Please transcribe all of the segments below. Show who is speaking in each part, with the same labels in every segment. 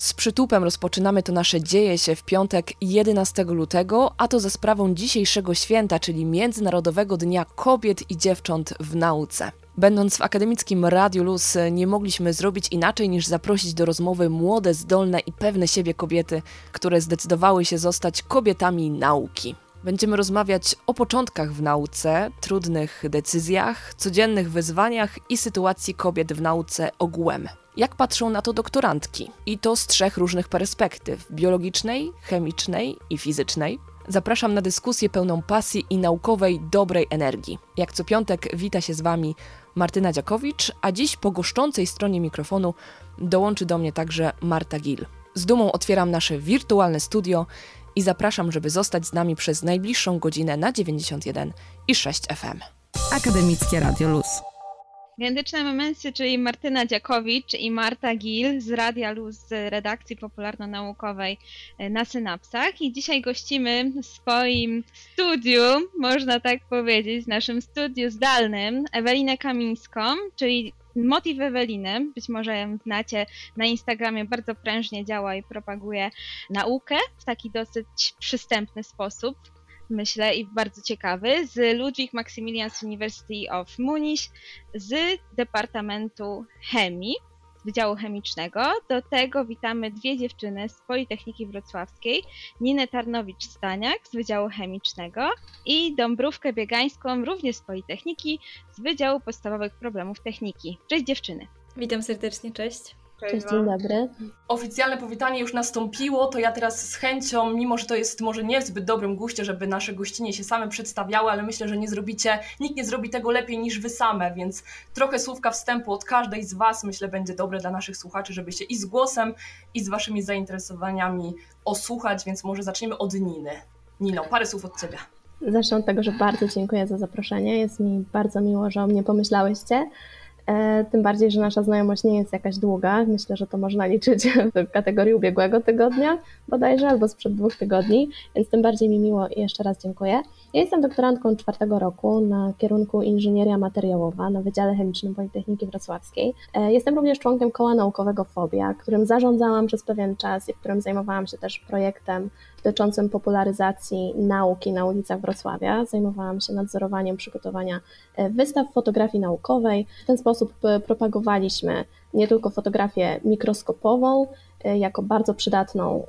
Speaker 1: Z przytupem rozpoczynamy to nasze dzieje się w piątek 11 lutego, a to za sprawą dzisiejszego święta, czyli Międzynarodowego Dnia Kobiet i Dziewcząt w Nauce. Będąc w akademickim Radiu Luz, nie mogliśmy zrobić inaczej niż zaprosić do rozmowy młode, zdolne i pewne siebie kobiety, które zdecydowały się zostać kobietami nauki. Będziemy rozmawiać o początkach w nauce, trudnych decyzjach, codziennych wyzwaniach i sytuacji kobiet w nauce ogółem. Jak patrzą na to doktorantki? I to z trzech różnych perspektyw: biologicznej, chemicznej i fizycznej. Zapraszam na dyskusję pełną pasji i naukowej dobrej energii. Jak co piątek wita się z Wami Martyna Dziakowicz, a dziś po goszczącej stronie mikrofonu dołączy do mnie także Marta Gil. Z dumą otwieram nasze wirtualne studio i zapraszam, żeby zostać z nami przez najbliższą godzinę na 91 i 6 FM.
Speaker 2: Akademickie Radio Luz.
Speaker 3: Gędyczne Memensy, czyli Martyna Dziakowicz i Marta Gil z Radia Luz z redakcji popularno-naukowej e, na Synapsach. I dzisiaj gościmy w swoim studiu, można tak powiedzieć, w naszym studiu zdalnym, Ewelinę Kamińską, czyli Motiv Eweliny, być może ją znacie na Instagramie, bardzo prężnie działa i propaguje naukę w taki dosyć przystępny sposób myślę, i bardzo ciekawy, z Ludwig Maximilians University of Munich z Departamentu Chemii, Wydziału Chemicznego. Do tego witamy dwie dziewczyny z Politechniki Wrocławskiej, Ninę Tarnowicz-Staniak z Wydziału Chemicznego i Dąbrówkę Biegańską, również z Politechniki, z Wydziału Podstawowych Problemów Techniki. Cześć dziewczyny!
Speaker 4: Witam serdecznie, cześć.
Speaker 5: Cześć, dzień dobry.
Speaker 1: Oficjalne powitanie już nastąpiło, to ja teraz z chęcią, mimo że to jest może nie w zbyt dobrym guście, żeby nasze gościnie się same przedstawiały, ale myślę, że nie zrobicie, nikt nie zrobi tego lepiej niż wy same, więc trochę słówka wstępu od każdej z was myślę będzie dobre dla naszych słuchaczy, żeby się i z głosem, i z waszymi zainteresowaniami osłuchać, więc może zaczniemy od Niny. Nino, parę słów od ciebie.
Speaker 5: Zacznę od tego, że bardzo dziękuję za zaproszenie. Jest mi bardzo miło, że o mnie pomyślałyście. E, tym bardziej, że nasza znajomość nie jest jakaś długa. Myślę, że to można liczyć w kategorii ubiegłego tygodnia bodajże, albo sprzed dwóch tygodni, więc tym bardziej mi miło i jeszcze raz dziękuję. Ja jestem doktorantką czwartego roku na kierunku Inżynieria Materiałowa na Wydziale Chemicznym Politechniki Wrocławskiej. E, jestem również członkiem koła naukowego FOBIA, którym zarządzałam przez pewien czas i w którym zajmowałam się też projektem dotyczącym popularyzacji nauki na ulicach Wrocławia. Zajmowałam się nadzorowaniem przygotowania e, wystaw fotografii naukowej. W ten sposób e, propagowaliśmy nie tylko fotografię mikroskopową, e, jako bardzo przydatną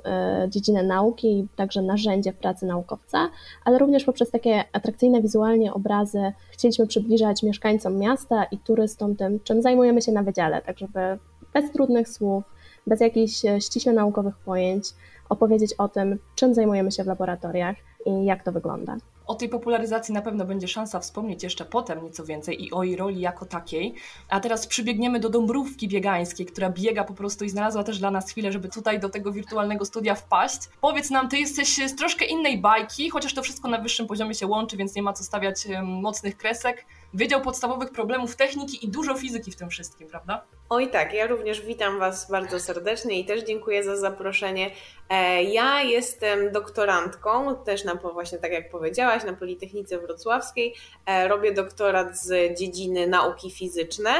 Speaker 5: dziedzinę nauki także narzędzie w pracy naukowca, ale również poprzez takie atrakcyjne wizualnie obrazy chcieliśmy przybliżać mieszkańcom miasta i turystom tym, czym zajmujemy się na wydziale, tak żeby bez trudnych słów, bez jakichś ściśle naukowych pojęć opowiedzieć o tym, czym zajmujemy się w laboratoriach i jak to wygląda.
Speaker 1: O tej popularyzacji na pewno będzie szansa wspomnieć jeszcze potem nieco więcej i o jej roli jako takiej. A teraz przybiegniemy do Dąbrówki Biegańskiej, która biega po prostu i znalazła też dla nas chwilę, żeby tutaj do tego wirtualnego studia wpaść. Powiedz nam, ty jesteś z troszkę innej bajki, chociaż to wszystko na wyższym poziomie się łączy, więc nie ma co stawiać mocnych kresek. Wydział Podstawowych Problemów Techniki i dużo fizyki w tym wszystkim, prawda?
Speaker 6: Oj tak, ja również witam Was bardzo serdecznie i też dziękuję za zaproszenie. E, ja jestem doktorantką, też na, właśnie tak jak powiedziałaś, na Politechnice Wrocławskiej. E, robię doktorat z dziedziny nauki fizyczne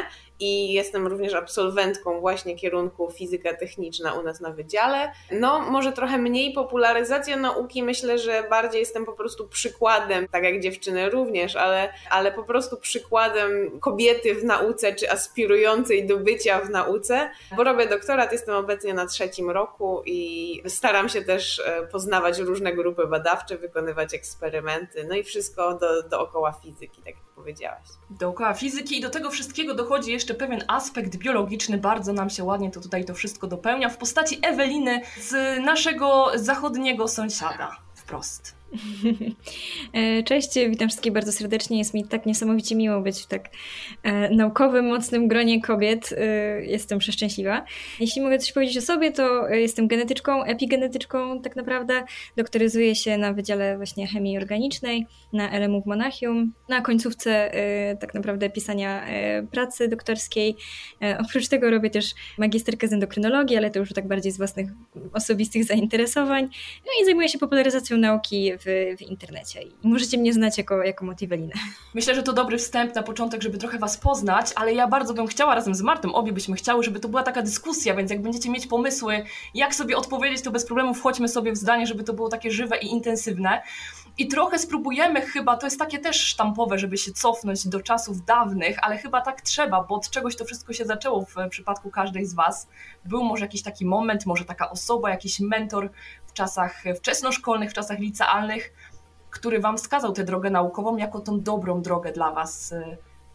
Speaker 6: i jestem również absolwentką właśnie kierunku fizyka techniczna u nas na wydziale. No, może trochę mniej popularyzacja nauki, myślę, że bardziej jestem po prostu przykładem, tak jak dziewczyny również, ale, ale po prostu przykładem kobiety w nauce, czy aspirującej do bycia w nauce, bo robię doktorat, jestem obecnie na trzecim roku i staram się też e, poznawać różne grupy badawcze, wykonywać eksperymenty, no i wszystko do, dookoła fizyki, tak jak powiedziałaś.
Speaker 1: Dookoła fizyki i do tego wszystkiego dochodzi jeszcze pewien aspekt biologiczny, bardzo nam się ładnie to tutaj to wszystko dopełnia w postaci Eweliny z naszego zachodniego sąsiada. Wprost.
Speaker 4: E, cześć, witam wszystkich bardzo serdecznie. Jest mi tak niesamowicie miło być w tak e, naukowym, mocnym gronie kobiet. E, jestem przeszczęśliwa. Jeśli mogę coś powiedzieć o sobie, to jestem genetyczką, epigenetyczką tak naprawdę. Doktoryzuję się na Wydziale właśnie Chemii Organicznej na LMU w Monachium. Na końcówce tak naprawdę pisania pracy doktorskiej. Oprócz tego robię też magisterkę z endokrynologii, ale to już tak bardziej z własnych osobistych zainteresowań. No i zajmuję się popularyzacją nauki w, w internecie. I możecie mnie znać jako, jako Motivelinę.
Speaker 1: Myślę, że to dobry wstęp na początek, żeby trochę Was poznać, ale ja bardzo bym chciała razem z Martą, obie byśmy chciały, żeby to była taka dyskusja, więc jak będziecie mieć pomysły, jak sobie odpowiedzieć, to bez problemu wchodźmy sobie w zdanie, żeby to było takie żywe i intensywne. I trochę spróbujemy chyba, to jest takie też sztampowe, żeby się cofnąć do czasów dawnych, ale chyba tak trzeba, bo od czegoś to wszystko się zaczęło w przypadku każdej z Was. Był może jakiś taki moment, może taka osoba, jakiś mentor w czasach wczesnoszkolnych, w czasach licealnych, który Wam wskazał tę drogę naukową jako tą dobrą drogę dla Was.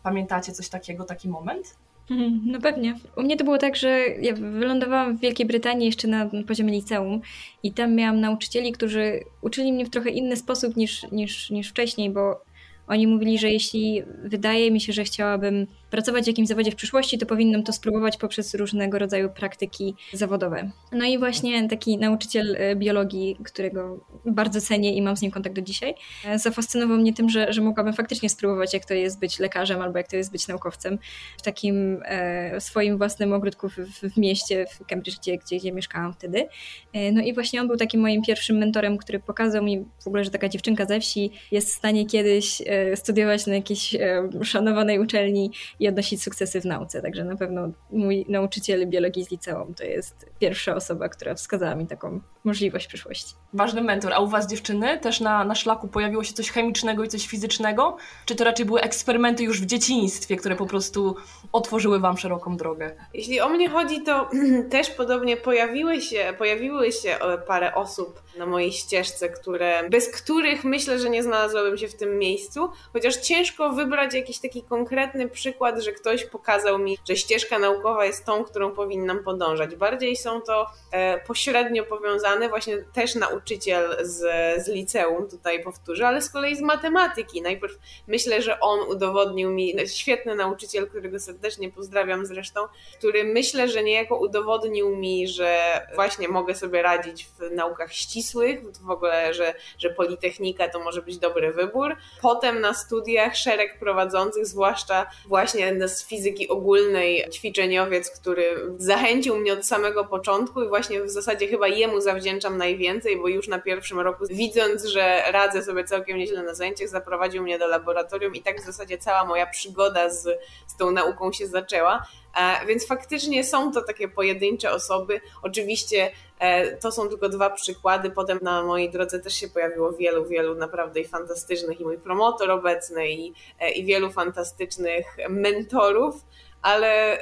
Speaker 1: Pamiętacie coś takiego, taki moment?
Speaker 4: Mhm, no pewnie. U mnie to było tak, że ja wylądowałam w Wielkiej Brytanii jeszcze na poziomie liceum i tam miałam nauczycieli, którzy uczyli mnie w trochę inny sposób niż, niż, niż wcześniej, bo oni mówili, że jeśli wydaje mi się, że chciałabym pracować w jakimś zawodzie w przyszłości, to powinnam to spróbować poprzez różnego rodzaju praktyki zawodowe. No i właśnie taki nauczyciel e, biologii, którego bardzo cenię i mam z nim kontakt do dzisiaj, e, zafascynował mnie tym, że, że mogłabym faktycznie spróbować, jak to jest być lekarzem albo jak to jest być naukowcem w takim e, swoim własnym ogródku w, w, mieście, w Cambridge, gdzie, gdzie, gdzie mieszkałam wtedy. E, no i właśnie on był takim moim pierwszym mentorem, który pokazał mi w ogóle, że taka dziewczynka ze wsi jest w stanie kiedyś e, studiować na jakiejś e, szanowanej uczelni i odnosić sukcesy w nauce. Także na pewno mój nauczyciel biologii z liceum to jest pierwsza osoba, która wskazała mi taką możliwość w przyszłości.
Speaker 1: Ważny mentor. A u Was dziewczyny też na, na szlaku pojawiło się coś chemicznego i coś fizycznego? Czy to raczej były eksperymenty już w dzieciństwie, które po prostu otworzyły Wam szeroką drogę?
Speaker 6: Jeśli o mnie chodzi, to też podobnie pojawiły się, pojawiły się e, parę osób na mojej ścieżce, które, bez których myślę, że nie znalazłabym się w tym miejscu, chociaż ciężko wybrać jakiś taki konkretny przykład, że ktoś pokazał mi, że ścieżka naukowa jest tą, którą powinnam podążać. Bardziej są to e, pośrednio powiązane, właśnie też nauczyciel z, z liceum, tutaj powtórzę, ale z kolei z matematyki. Najpierw myślę, że on udowodnił mi, świetny nauczyciel, którego serdecznie pozdrawiam zresztą, który myślę, że niejako udowodnił mi, że właśnie mogę sobie radzić w naukach ścisłych, w ogóle, że, że Politechnika to może być dobry wybór. Potem na studiach szereg prowadzących, zwłaszcza właśnie z fizyki ogólnej, ćwiczeniowiec, który zachęcił mnie od samego początku i właśnie w zasadzie chyba jemu zawdzięczam najwięcej, bo już na pierwszym roku, widząc, że radzę sobie całkiem nieźle na zajęciach, zaprowadził mnie do laboratorium i tak w zasadzie cała moja przygoda z, z tą nauką się zaczęła. E, więc faktycznie są to takie pojedyncze osoby. Oczywiście e, to są tylko dwa przykłady. Potem na mojej drodze też się pojawiło wielu, wielu naprawdę fantastycznych, i mój promotor obecny, i, e, i wielu fantastycznych mentorów, ale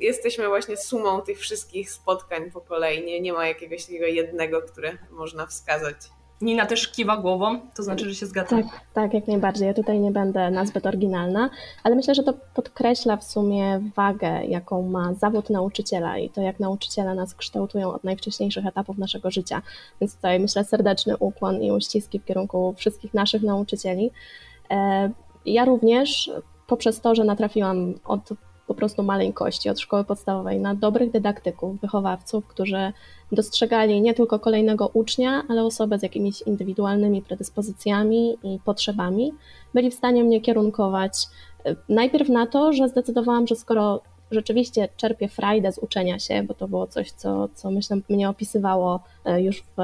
Speaker 6: jesteśmy właśnie sumą tych wszystkich spotkań po kolei. Nie, nie ma jakiegoś takiego jednego, które można wskazać.
Speaker 1: Nina też kiwa głową, to znaczy, że się zgadza.
Speaker 5: Tak, tak, jak najbardziej. Ja tutaj nie będę nazbyt oryginalna, ale myślę, że to podkreśla w sumie wagę, jaką ma zawód nauczyciela i to, jak nauczyciele nas kształtują od najwcześniejszych etapów naszego życia. Więc tutaj myślę serdeczny ukłon i uściski w kierunku wszystkich naszych nauczycieli. E, ja również poprzez to, że natrafiłam od po prostu maleńkości od szkoły podstawowej na dobrych dydaktyków, wychowawców, którzy dostrzegali nie tylko kolejnego ucznia, ale osobę z jakimiś indywidualnymi predyspozycjami i potrzebami, byli w stanie mnie kierunkować e, najpierw na to, że zdecydowałam, że skoro rzeczywiście czerpię frajdę z uczenia się, bo to było coś, co, co myślę mnie opisywało e, już w,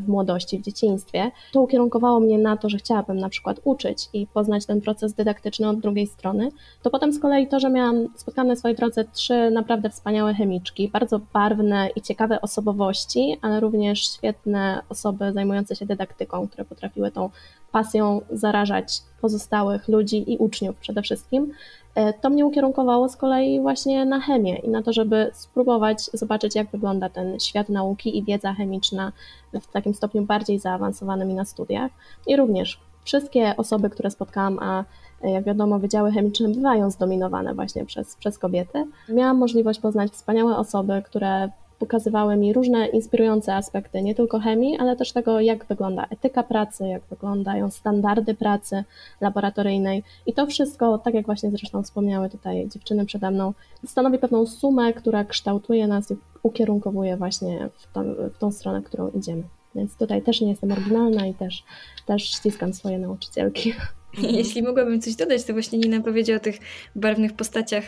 Speaker 5: w młodości, w dzieciństwie. To ukierunkowało mnie na to, że chciałabym na przykład uczyć i poznać ten proces dydaktyczny od drugiej strony. To potem z kolei to, że miałam, spotkałam na swojej drodze trzy naprawdę wspaniałe chemiczki, bardzo barwne i ciekawe osobowości, ale również świetne osoby zajmujące się dydaktyką, które potrafiły tą pasją zarażać pozostałych ludzi i uczniów przede wszystkim. E, to mnie ukierunkowało z kolei właśnie na chemię i na to, żeby spróbować zobaczyć, jak wygląda ten świat nauki i wiedza chemiczna w takim stopniu bardziej zaawansowanym i na studiach. I również wszystkie osoby, które spotkałam, a jak wiadomo, wydziały chemiczne bywają zdominowane właśnie przez, przez kobiety. Miałam możliwość poznać wspaniałe osoby, które pokazywały mi różne inspirujące aspekty, nie tylko chemii, ale też tego, jak wygląda etyka pracy, jak wyglądają standardy pracy laboratoryjnej. I to wszystko, tak jak właśnie zresztą wspomniały tutaj dziewczyny przede mną, stanowi pewną sumę, która kształtuje nas i ukierunkowuje właśnie w tą, w tą stronę, którą idziemy. Więc tutaj też nie jestem oryginalna i też, też ściskam swoje nauczycielki.
Speaker 4: Jeśli mogłabym coś dodać, to właśnie Nina powiedziała o tych barwnych postaciach,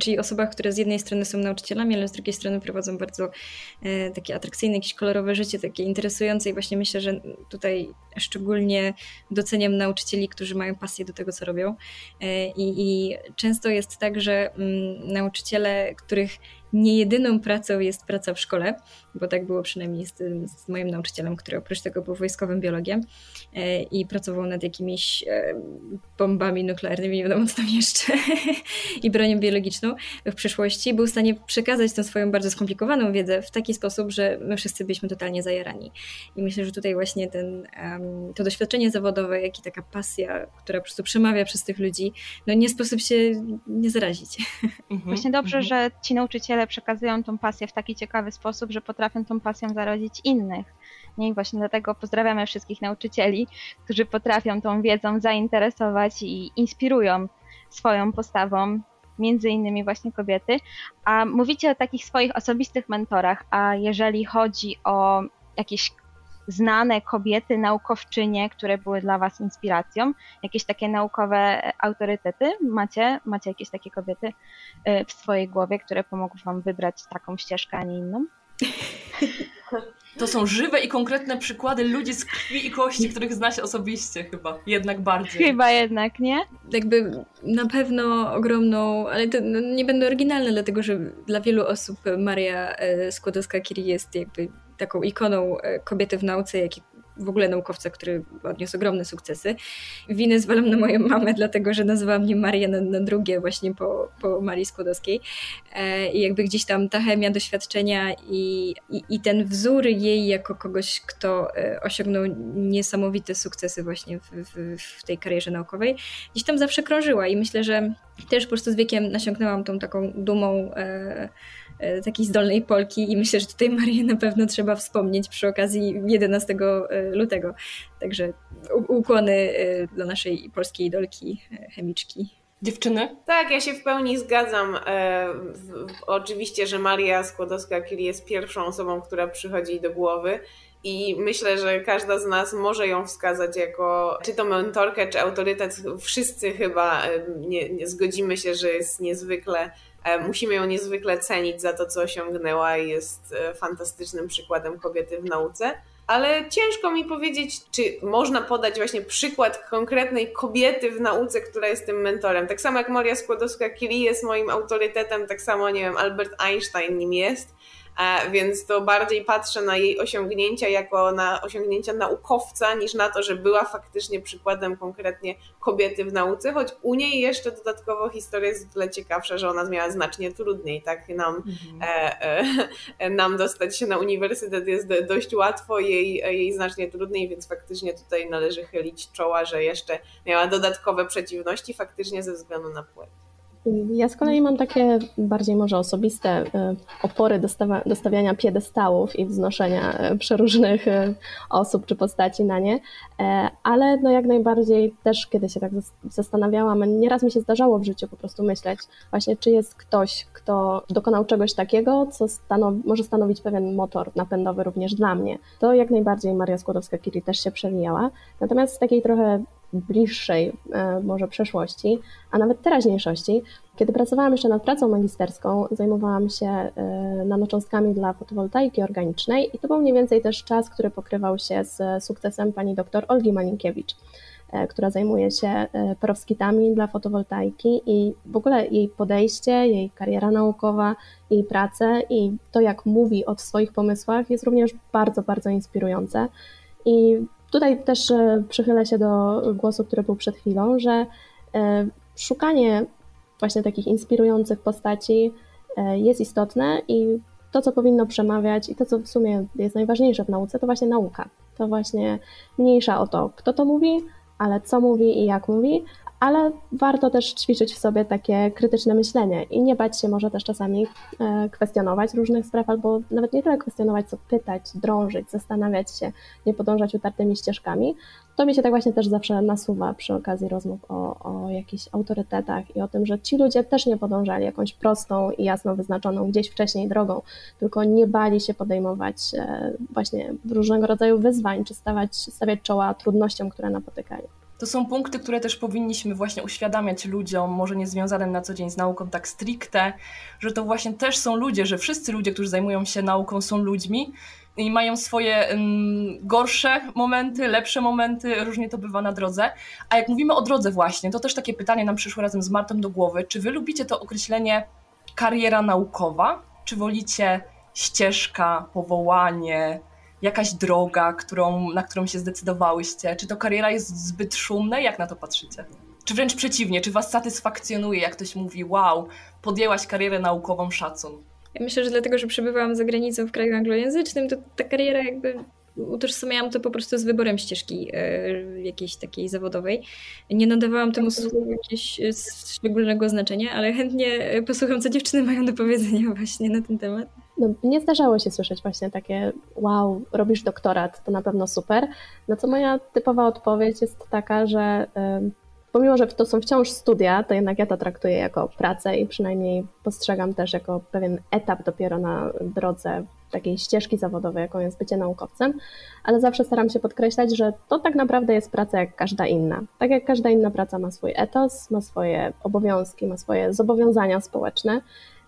Speaker 4: czyli osobach, które z jednej strony są nauczycielami, ale z drugiej strony prowadzą bardzo e, takie atrakcyjne, jakieś kolorowe życie, takie interesujące i właśnie myślę, że tutaj szczególnie doceniam nauczycieli, którzy mają pasję do tego, co robią. I, i często jest tak, że mm, nauczyciele, których nie jedyną pracą jest praca w szkole, bo tak było przynajmniej z, z moim nauczycielem, który oprócz tego był wojskowym biologiem e, i pracował nad jakimiś e, bombami nuklearnymi, nie wiadomo co tam jeszcze, i bronią biologiczną w przyszłości, był w stanie przekazać tę swoją bardzo skomplikowaną wiedzę w taki sposób, że my wszyscy byliśmy totalnie zajarani. I myślę, że tutaj właśnie ten, to doświadczenie zawodowe, jak i taka pasja, która po prostu przemawia przez tych ludzi, no nie sposób się nie zarazić.
Speaker 3: Mhm. Właśnie dobrze, mhm. że ci nauczyciele przekazują tą pasję w taki ciekawy sposób, że potrafią tą pasją zarodzić innych. Nie? I właśnie dlatego pozdrawiamy wszystkich nauczycieli, którzy potrafią tą wiedzą zainteresować i inspirują swoją postawą, między innymi właśnie kobiety. A mówicie o takich swoich osobistych mentorach, a jeżeli chodzi o jakieś znane kobiety, naukowczynie, które były dla Was inspiracją? Jakieś takie naukowe autorytety? Macie, macie jakieś takie kobiety y, w swojej głowie, które pomogły Wam wybrać taką ścieżkę, a nie inną?
Speaker 1: To są żywe i konkretne przykłady ludzi z krwi i kości, których zna się osobiście chyba, jednak bardziej.
Speaker 3: Chyba jednak, nie?
Speaker 4: Jakby na pewno ogromną, ale to no, nie będę oryginalna, dlatego że dla wielu osób Maria e, Skłodowska-Curie jest jakby taką ikoną e, kobiety w nauce, jak i w ogóle naukowca, który odniósł ogromne sukcesy. Winę zwalam na moją mamę, dlatego że nazywała mnie Maria na, na drugie właśnie po, po Marii Skłodowskiej. E, I jakby gdzieś tam ta chemia doświadczenia i, i, i ten wzór jej jako kogoś, kto e, osiągnął niesamowite sukcesy właśnie w, w, w tej karierze naukowej, gdzieś tam zawsze krążyła i myślę, że też po prostu z wiekiem nasiąknęłam tą taką dumą E, takiej zdolnej Polki i myślę, że tutaj Marię na pewno trzeba wspomnieć przy okazji 11 e, lutego. Także ukłony e, dla naszej polskiej idolki, chemiczki.
Speaker 1: Dziewczyny?
Speaker 6: Tak, ja się w pełni zgadzam. E, w, oczywiście, że Maria Skłodowska-Curie jest pierwszą osobą, która przychodzi do głowy i myślę, że każda z nas może ją wskazać jako czy to mentorkę, czy autorytet. Wszyscy chyba nie, nie zgodzimy się, że jest niezwykle E, musimy ją niezwykle cenić za to, co osiągnęła i jest e, fantastycznym przykładem kobiety w nauce. Ale ciężko mi powiedzieć, czy można podać właśnie przykład konkretnej kobiety w nauce, która jest tym mentorem. Tak samo jak Maria Skłodowska-Curie jest moim autorytetem, tak samo, nie wiem, Albert Einstein nim jest. E, więc to bardziej patrzę na jej osiągnięcia jako na osiągnięcia naukowca, niż na to, że była faktycznie przykładem konkretnie kobiety w nauce, choć u niej jeszcze dodatkowo historia jest o tyle ciekawsza, że ona miała znacznie trudniej, tak nam, mhm. e, e, nam dostać się na uniwersytet jest dość łatwo, jej, jej znacznie trudniej, więc faktycznie tutaj należy chylić czoła, że jeszcze miała dodatkowe przeciwności faktycznie ze względu na płeć.
Speaker 5: Ja z kolei mam takie bardziej może osobiste e, opory do stawiania piedestałów i wznoszenia e, przeróżnych e, osób czy postaci na nie, ale no jak najbardziej też kiedy się tak zastanawiałam, nieraz mi się zdarzało w życiu po prostu myśleć właśnie, czy jest ktoś, kto dokonał czegoś takiego, co może stanowić pewien motor napędowy również dla mnie. To jak najbardziej Maria Skłodowska-Curie też się przewijała. Natomiast z takiej trochę bliższej e, może przeszłości, a nawet teraźniejszości. Kiedy pracowałam jeszcze nad pracą magisterską, zajmowałam się e, nanocząstkami dla fotowoltaiki organicznej i to był mniej więcej też czas, który pokrywał się z sukcesem pani doktor Olgi Malinkiewicz, e, która zajmuje się perowskitami dla fotowoltaiki i w ogóle jej podejście, jej kariera naukowa, jej prace i to, jak mówi o swoich pomysłach jest również bardzo, bardzo inspirujące. I Tutaj też e, przychylę się do głosu, który był przed chwilą, że e, szukanie właśnie takich inspirujących postaci e, jest istotne i to, co powinno przemawiać i to, co w sumie jest najważniejsze w nauce, to właśnie nauka. To właśnie mniejsza o to, kto to mówi, ale co mówi i jak mówi, ale warto też ćwiczyć w sobie takie krytyczne myślenie i nie bać się może też czasami e, kwestionować różnych spraw, albo nawet nie tyle kwestionować, co pytać, drążyć, zastanawiać się, nie podążać utartymi ścieżkami. To mi się tak właśnie też zawsze nasuwa przy okazji rozmów o, o jakichś autorytetach i o tym, że ci ludzie też nie podążali jakąś prostą i jasno wyznaczoną gdzieś wcześniej drogą, tylko nie bali się podejmować e, właśnie różnego rodzaju wyzwań, czy stawać, stawiać czoła trudnościom, które napotykali.
Speaker 1: To są punkty, które też powinniśmy właśnie uświadamiać ludziom, może nie związanym na co dzień z nauką tak stricte, że to właśnie też są ludzie, że wszyscy ludzie, którzy zajmują się nauką, są ludźmi i mają swoje um, gorsze momenty, lepsze momenty, różnie to bywa na drodze. A jak mówimy o drodze właśnie, to też takie pytanie nam przyszło razem z Martą do głowy. Czy wy lubicie to określenie kariera naukowa? Czy wolicie ścieżka, powołanie, jakaś droga, którą, na którą się zdecydowałyście? Czy to kariera jest zbyt szumna? Jak na to patrzycie? Czy wręcz przeciwnie, czy was satysfakcjonuje, jak ktoś mówi, wow, podjęłaś karierę naukową, szacun?
Speaker 4: Ja myślę, że dlatego, że przebywałam za granicą w kraju anglojęzycznym, to ta kariera jakby utożsamiałam to po prostu z wyborem ścieżki e, jakiejś takiej zawodowej. Nie nadawałam temu jakiegoś e, szczególnego znaczenia, ale chętnie posłucham, co dziewczyny mają do powiedzenia właśnie na ten temat.
Speaker 5: No, nie zdarzało się słyszeć właśnie takie wow, robisz doktorat, to na pewno super. No co moja typowa odpowiedź jest taka, że pomimo, że to są wciąż studia, to jednak ja to traktuję jako pracę i przynajmniej postrzegam też jako pewien etap dopiero na drodze takiej ścieżki zawodowej, jaką jest bycie naukowcem, ale zawsze staram się podkreślać, że to tak naprawdę jest praca jak każda inna. Tak jak każda inna praca ma swój etos, ma swoje obowiązki, ma swoje zobowiązania społeczne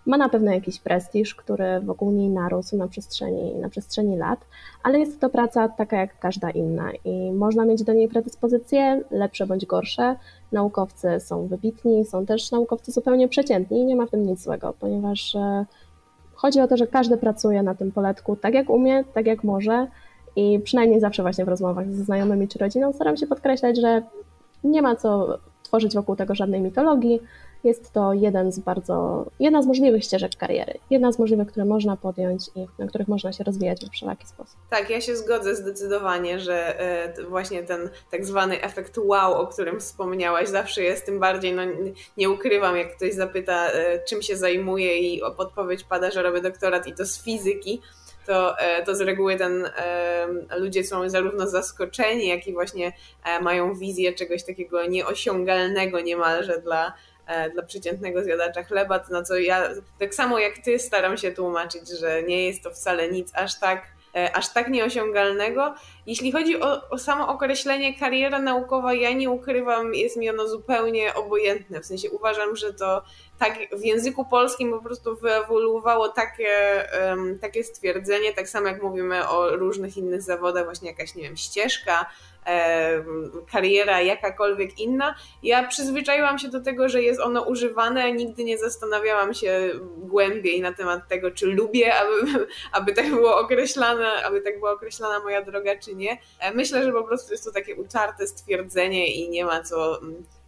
Speaker 5: ma na pewno jakiś prestiż, który wokół niej narósł na przestrzeni, na przestrzeni lat, ale jest to praca taka jak każda inna i można mieć do niej predyspozycje lepsze bądź gorsze. Naukowcy są wybitni, są też naukowcy zupełnie przeciętni i nie ma w tym nic złego, ponieważ e, chodzi o to, że każdy pracuje na tym poletku tak jak umie, tak jak może i przynajmniej zawsze właśnie w rozmowach ze znajomymi czy rodziną staram się podkreślać, że nie ma co tworzyć wokół tego żadnej mitologii, jest to jeden z bardzo, jedna z możliwych ścieżek kariery. Jedna z możliwych, które można podjąć i na których można się rozwijać w wszelaki sposób.
Speaker 6: Tak, ja się zgodzę zdecydowanie, że e, właśnie ten tak zwany efekt wow, o którym wspomniałaś, zawsze jest tym bardziej, no nie ukrywam, jak ktoś zapyta, e, czym się zajmuje i podpowiedź pada, że robię doktorat i to z fizyki, to, e, to z reguły ten, ludzie są zarówno zaskoczeni, jak i właśnie mają wizję czegoś takiego nieosiągalnego niemalże dla, dla przeciętnego zjadacza chleba, to na co ja tak samo jak ty staram się tłumaczyć, że nie jest to wcale nic aż tak e, aż tak nieosiągalnego. Jeśli chodzi o, o samo określenie kariera naukowa, ja nie ukrywam, jest mi ono zupełnie obojętne. W sensie uważam, że to tak w języku polskim po prostu wyewoluowało takie, um, takie stwierdzenie, tak samo jak mówimy o różnych innych zawodach, właśnie jakaś, nie wiem, ścieżka, kariera jakakolwiek inna. Ja przyzwyczaiłam się do tego, że jest ono używane, nigdy nie zastanawiałam się głębiej na temat tego, czy lubię, aby, aby tak było określane, aby tak była określana moja droga, czy nie. E, myślę, że po prostu jest to takie utarte stwierdzenie i nie ma co,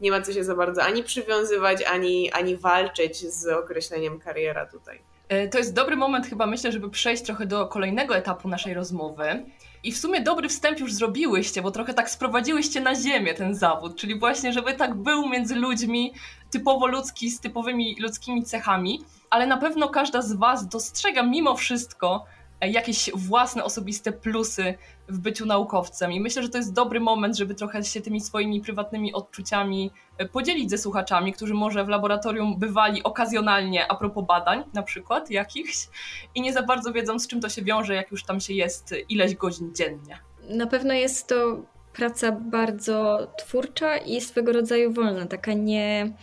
Speaker 6: nie ma co się za bardzo ani przywiązywać, ani, ani walczyć z określeniem kariera tutaj.
Speaker 1: E, to jest dobry moment chyba myślę, żeby przejść trochę do kolejnego etapu naszej rozmowy. I w sumie dobry wstęp już zrobiłyście, bo trochę tak sprowadziłyście na ziemię ten zawód, czyli właśnie, żeby tak był między ludźmi, typowo ludzki, z typowymi ludzkimi cechami, ale na pewno każda z Was dostrzega mimo wszystko E, jakieś własne osobiste plusy w byciu naukowcem. I myślę, że to jest dobry moment, żeby trochę się tymi swoimi prywatnymi odczuciami e, podzielić ze słuchaczami, którzy może w laboratorium bywali okazjonalnie a propos badań, na przykład jakichś, i nie za bardzo wiedzą, z czym to się wiąże, jak już tam się jest ileś godzin dziennie.
Speaker 4: Na pewno jest to praca bardzo twórcza i swego rodzaju wolna, taka nie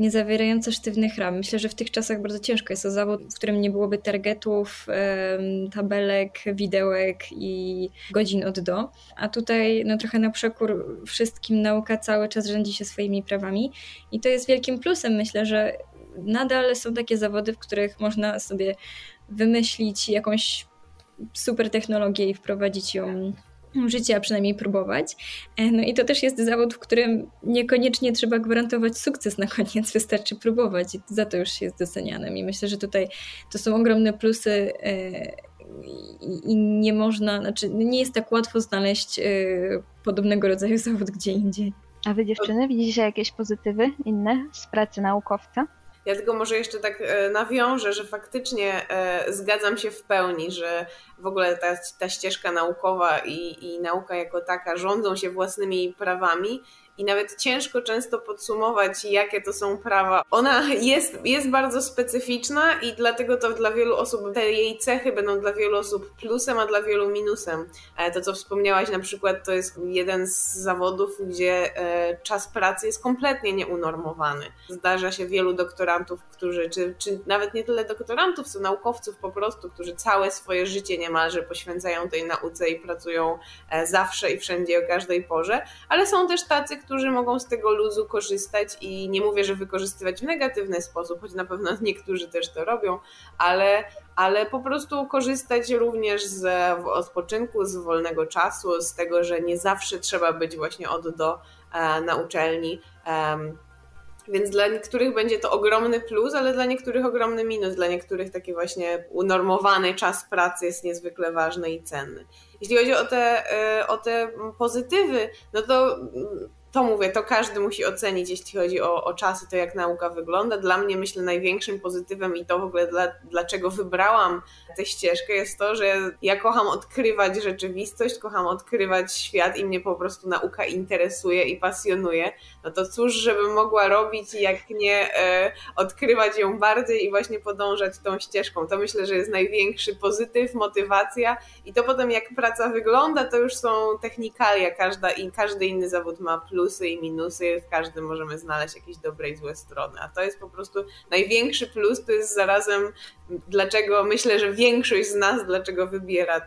Speaker 4: nie zawierająca sztywnych ram. Myślę, że w tych czasach bardzo ciężko jest to zawód, w którym nie byłoby targetów, tabelek, widełek i godzin od do. A tutaj no, trochę na przekór wszystkim nauka cały czas rządzi się swoimi prawami i to jest wielkim plusem. Myślę, że nadal są takie zawody, w których można sobie wymyślić jakąś super technologię i wprowadzić ją życie, a przynajmniej próbować. E, no i to też jest zawód, w którym niekoniecznie trzeba gwarantować sukces na koniec, wystarczy próbować i za to już się jest docenianym. I myślę, że tutaj to są ogromne plusy e, i nie można, znaczy nie jest tak łatwo znaleźć e, podobnego rodzaju zawód gdzie indziej.
Speaker 3: A wy dziewczyny widzicie jakieś pozytywy inne z pracy naukowca?
Speaker 6: Ja tylko może jeszcze tak e, nawiążę, że faktycznie e, zgadzam się w pełni, że w ogóle ta, ta ścieżka naukowa i, i nauka jako taka rządzą się własnymi prawami i nawet ciężko często podsumować, jakie to są prawa. Ona jest, jest bardzo specyficzna i dlatego to dla wielu osób, te jej cechy będą dla wielu osób plusem, a dla wielu minusem. E, to, co wspomniałaś na przykład, to jest jeden z zawodów, gdzie e, czas pracy jest kompletnie nieunormowany. Zdarza się wielu doktorantów, którzy, czy, czy nawet nie tyle doktorantów, co naukowców po prostu, którzy całe swoje życie niemalże poświęcają tej nauce i pracują e, zawsze i wszędzie o każdej porze, ale są też tacy, którzy mogą z tego luzu korzystać i nie mówię, że wykorzystywać w negatywny sposób, choć na pewno niektórzy też to robią, ale, ale po prostu korzystać również z odpoczynku, z wolnego czasu, z tego, że nie zawsze trzeba być właśnie od do e, na uczelni. Więc dla niektórych będzie to ogromny plus, ale dla niektórych ogromny minus. Dla niektórych taki właśnie unormowany czas pracy jest niezwykle ważny i cenny. Jeśli chodzi o te, e, o te pozytywy, no to to mówię, to każdy musi ocenić, jeśli chodzi o, o czasy, to jak nauka wygląda. Dla mnie myślę największym pozytywem i to w ogóle dla, dlaczego wybrałam tę ścieżkę jest to, że ja kocham odkrywać rzeczywistość, kocham odkrywać świat i mnie po prostu nauka interesuje i pasjonuje. No to cóż, żebym mogła robić, jak nie e, odkrywać ją bardziej i właśnie podążać tą ścieżką. To myślę, że jest największy pozytyw, motywacja i to potem jak praca wygląda, to już są technikalia, każda i każdy inny zawód ma plus plusy i minusy, w każdym możemy znaleźć jakieś dobre i złe strony. A to jest po prostu największy plus, to jest zarazem dlaczego myślę, że większość z nas dlaczego wybiera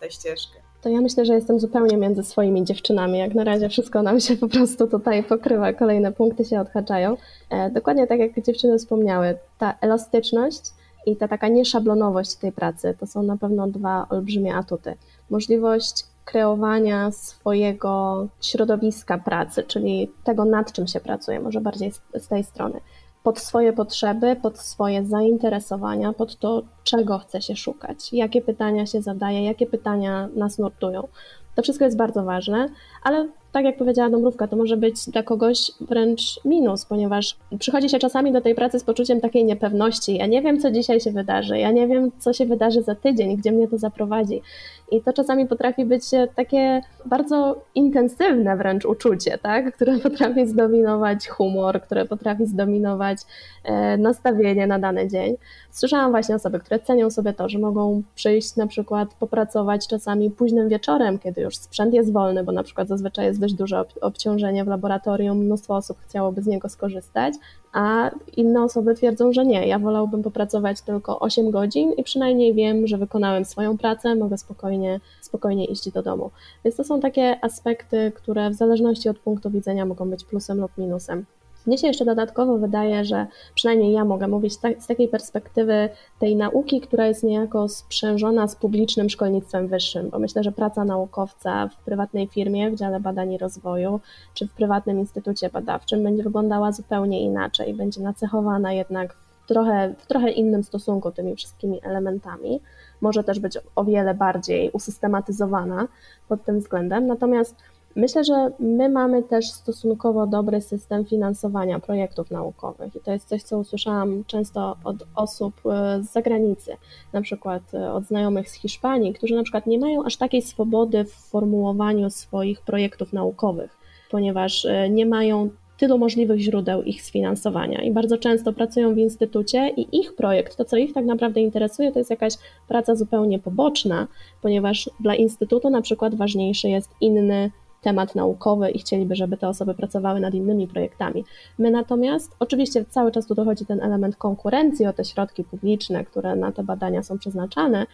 Speaker 6: tę ścieżkę.
Speaker 5: To ja myślę, że jestem zupełnie między swoimi dziewczynami. Jak na razie wszystko nam się po prostu tutaj pokrywa, kolejne punkty się odhaczają. E, dokładnie tak jak dziewczyny wspomniały, ta elastyczność i ta taka nieszablonowość tej pracy to są na pewno dwa olbrzymie atuty. Możliwość kreowania swojego środowiska pracy, czyli tego, nad czym się pracuje, może bardziej z, tej strony, pod swoje potrzeby, pod swoje zainteresowania, pod to, czego chce się szukać, jakie pytania się zadaje, jakie pytania nas nurtują. To wszystko jest bardzo ważne, ale tak jak powiedziała Dąbrówka, to może być dla kogoś wręcz minus, ponieważ przychodzi się czasami do tej pracy z poczuciem takiej niepewności. Ja nie wiem, co dzisiaj się wydarzy, ja nie wiem, co się wydarzy za tydzień, gdzie mnie to zaprowadzi. I to czasami potrafi być takie bardzo intensywne wręcz uczucie, tak? które potrafi zdominować humor, które potrafi zdominować e, nastawienie na dany dzień. Słyszałam właśnie osoby, które cenią sobie to, że mogą przyjść na przykład popracować czasami późnym wieczorem, kiedy już sprzęt jest wolny, bo na przykład zazwyczaj jest dość duże obciążenie w laboratorium, mnóstwo osób chciałoby z niego skorzystać, a inne osoby twierdzą, że nie, ja wolałbym popracować tylko 8 godzin i przynajmniej wiem, że wykonałem swoją pracę, mogę spokojnie, spokojnie iść do domu. Więc to są takie aspekty, które w zależności od punktu widzenia mogą być plusem lub minusem. Mnie się jeszcze dodatkowo wydaje, że przynajmniej ja mogę mówić z takiej perspektywy tej nauki, która jest niejako sprzężona z publicznym szkolnictwem wyższym, bo myślę, że praca naukowca w prywatnej firmie, w dziale badań i rozwoju, czy w prywatnym instytucie badawczym będzie wyglądała zupełnie inaczej, będzie nacechowana jednak w trochę, w trochę innym stosunku tymi wszystkimi elementami. Może też być o wiele bardziej usystematyzowana pod tym względem. Natomiast Myślę, że my mamy też stosunkowo dobry system finansowania projektów naukowych i to jest coś, co usłyszałam często od osób e, z zagranicy, na przykład e, od znajomych z Hiszpanii, którzy na przykład nie mają aż takiej swobody w formułowaniu swoich projektów naukowych, ponieważ e, nie mają tylu możliwych źródeł ich sfinansowania i bardzo często pracują w instytucie i ich projekt, to co ich tak naprawdę interesuje, to jest jakaś praca zupełnie poboczna, ponieważ dla instytutu na przykład ważniejszy jest inny temat naukowy i chcieliby, żeby te osoby pracowały nad innymi projektami. My natomiast, oczywiście cały czas tu dochodzi ten element konkurencji o te środki publiczne, które na te badania są przeznaczane,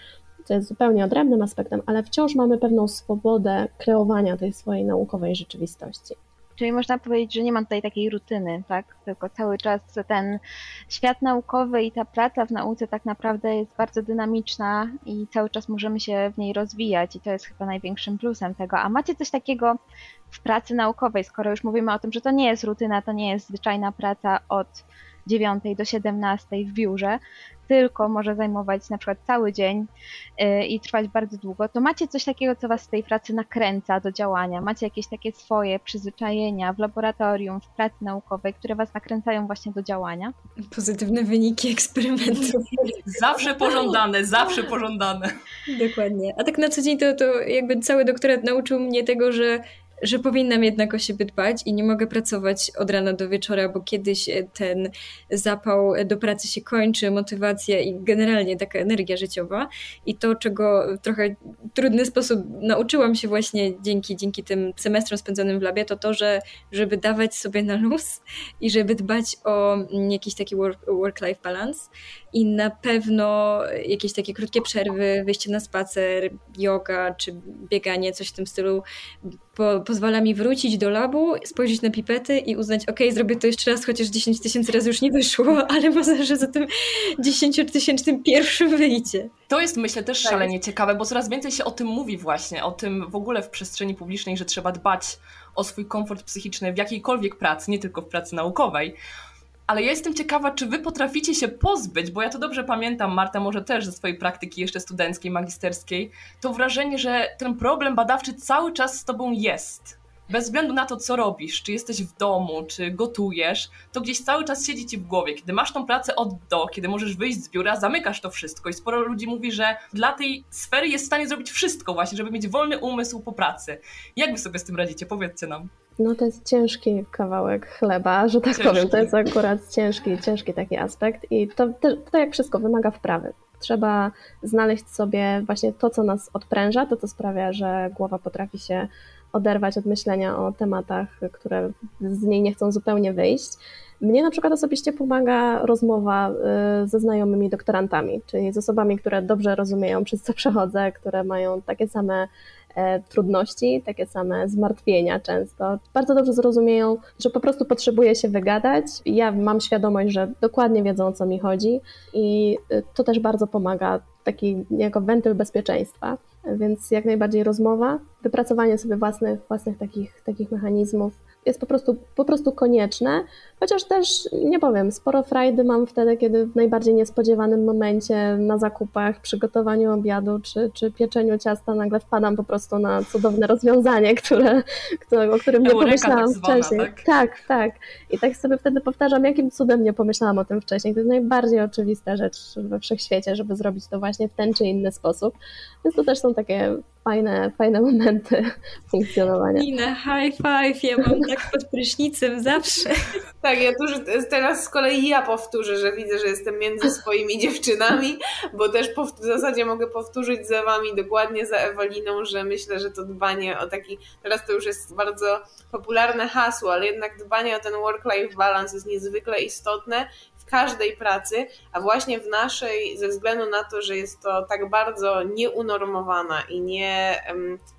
Speaker 5: co jest zupełnie odrębnym aspektem, ale wciąż mamy pewną swobodę kreowania tej swojej naukowej rzeczywistości.
Speaker 3: Czyli można powiedzieć, że nie ma tutaj takiej rutyny, tak? Tylko cały czas ten świat naukowy i ta praca w nauce tak naprawdę jest bardzo dynamiczna i cały czas możemy się w niej rozwijać i to jest chyba największym plusem tego. A macie coś takiego w pracy naukowej, skoro już mówimy o tym, że to nie jest rutyna, to nie jest zwyczajna praca od 9 do 17 w biurze, tylko może zajmować na przykład cały dzień y, i trwać bardzo długo, to macie coś takiego, co was z tej pracy nakręca do działania? Macie jakieś takie swoje przyzwyczajenia w laboratorium, w pracy naukowej, które was nakręcają właśnie do działania?
Speaker 4: Pozytywne wyniki eksperymentów.
Speaker 1: Zawsze pożądane, zawsze pożądane.
Speaker 4: Dokładnie. A tak na co dzień to, to jakby cały doktorat nauczył mnie tego, że że powinnam jednak o siebie dbać i nie mogę pracować od rana do wieczora, bo kiedyś ten zapał do pracy się kończy, motywacja i generalnie taka energia życiowa. I to, czego w trochę trudny sposób nauczyłam się właśnie dzięki, dzięki tym semestrom spędzonym w labie, to to, że żeby dawać sobie na luz i żeby dbać o jakiś taki work-life balance i na pewno jakieś takie krótkie przerwy, wyjście na spacer, yoga czy bieganie, coś w tym stylu po, pozwala mi wrócić do labu, spojrzeć na pipety i uznać, ok, zrobię to jeszcze raz, chociaż 10 tysięcy razy już nie wyszło, ale może, że za tym 10 tysięcznym pierwszym wyjdzie.
Speaker 1: To jest myślę też tak. szalenie ciekawe, bo coraz więcej się o tym mówi właśnie, o tym w ogóle w przestrzeni publicznej, że trzeba dbać o swój komfort psychiczny w jakiejkolwiek pracy, nie tylko w pracy naukowej ale ja jestem ciekawa, czy wy potraficie się pozbyć, bo ja to dobrze pamiętam, Marta, może też ze swojej praktyki jeszcze studenckiej, magisterskiej, to wrażenie, że ten problem badawczy cały czas z tobą jest bez względu na to, co robisz, czy jesteś w domu, czy gotujesz, to gdzieś cały czas siedzi ci w głowie. Kiedy masz tą pracę od do, kiedy możesz wyjść z biura, zamykasz to wszystko i sporo ludzi mówi, że dla tej sfery jest w stanie zrobić wszystko właśnie, żeby mieć wolny umysł po pracy. Jak wy sobie z tym radzicie? Powiedzcie nam.
Speaker 5: No to jest ciężki kawałek chleba, że tak ciężki. powiem. To jest akurat ciężki, ciężki taki aspekt i to, to, to jak wszystko wymaga wprawy. Trzeba znaleźć sobie właśnie to, co nas odpręża, to, co sprawia, że głowa potrafi się oderwać od myślenia o tematach, które z niej nie chcą zupełnie wyjść. Mnie na przykład osobiście pomaga rozmowa y, ze znajomymi doktorantami, czyli z osobami, które dobrze rozumieją, przez co przechodzę, które mają takie same trudności, takie same zmartwienia często. Bardzo dobrze zrozumieją, że po prostu potrzebuję się wygadać. Ja mam świadomość, że dokładnie wiedzą o co mi chodzi i y, to też bardzo pomaga, taki jako wentyl bezpieczeństwa. Więc jak najbardziej rozmowa, wypracowanie sobie własnych, własnych takich, takich mechanizmów jest po prostu, po prostu konieczne, chociaż też nie powiem, sporo frajdy mam wtedy, kiedy w najbardziej niespodziewanym momencie na zakupach, przygotowaniu obiadu czy, czy pieczeniu ciasta nagle wpadam po prostu na cudowne rozwiązanie, które, które, o którym nie pomyślałam tak zwana, wcześniej. Tak? tak, tak. I tak sobie wtedy powtarzam, jakim cudem nie pomyślałam o tym wcześniej. To jest najbardziej oczywista rzecz we wszechświecie, żeby zrobić to właśnie w ten czy inny sposób. Więc to też są takie fajne, fajne momenty funkcjonowania.
Speaker 4: Nina, high five, ja mam tak pod prysznicem zawsze.
Speaker 6: Tak, ja tu teraz z kolei ja powtórzę, że widzę, że jestem między swoimi dziewczynami, bo też w zasadzie mogę powtórzyć za wami dokładnie za Ewaliną, że myślę, że to dbanie o taki, teraz to już jest bardzo popularne hasło, ale jednak dbanie o ten work-life balance jest niezwykle istotne każdej pracy, a właśnie w naszej, ze względu na to, że jest to tak bardzo nieunormowana i nie,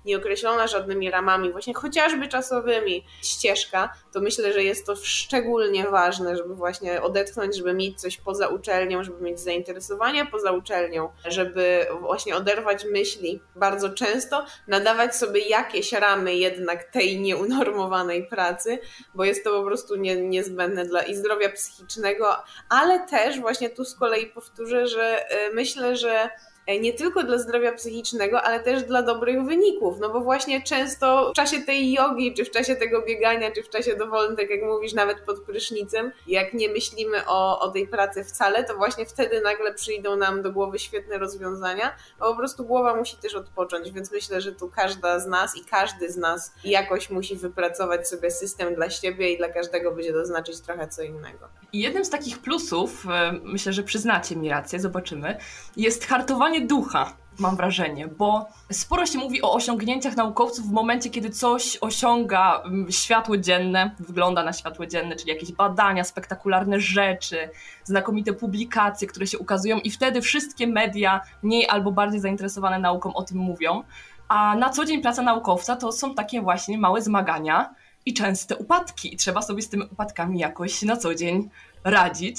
Speaker 6: nieokreślona żadnymi ramami, właśnie chociażby czasowymi ścieżka, to myślę, że jest to szczególnie ważne, żeby właśnie odetchnąć, żeby mieć coś poza uczelnią, żeby mieć zainteresowania poza uczelnią, żeby właśnie oderwać myśli bardzo często, nadawać sobie jakieś ramy jednak tej nieunormowanej pracy, bo jest to po prostu nie, niezbędne dla i zdrowia psychicznego, ale też właśnie tu z kolei powtórzę, że e, myślę, że nie tylko dla zdrowia psychicznego, ale też dla dobrych wyników, no bo właśnie często w czasie tej jogi, czy w czasie tego biegania, czy w czasie dowolnym, tak jak mówisz, nawet pod prysznicem, jak nie myślimy o, o tej pracy wcale, to właśnie wtedy nagle przyjdą nam do głowy świetne rozwiązania, bo po prostu głowa musi też odpocząć, więc myślę, że tu każda z nas i każdy z nas jakoś musi wypracować sobie system dla siebie i dla każdego będzie to znaczyć trochę co innego.
Speaker 1: I jednym z takich plusów, e, myślę, że przyznacie mi rację, zobaczymy, jest hartowanie ducha, mam wrażenie, bo sporo się mówi o osiągnięciach naukowców w momencie, kiedy coś osiąga mm, światło dzienne, wygląda na światło dzienne, czyli jakieś badania, spektakularne rzeczy, znakomite publikacje, które się ukazują i wtedy wszystkie media mniej albo bardziej zainteresowane nauką o tym mówią. A na co dzień praca naukowca to są takie właśnie małe zmagania i częste upadki. I trzeba sobie z tymi upadkami jakoś na co dzień radzić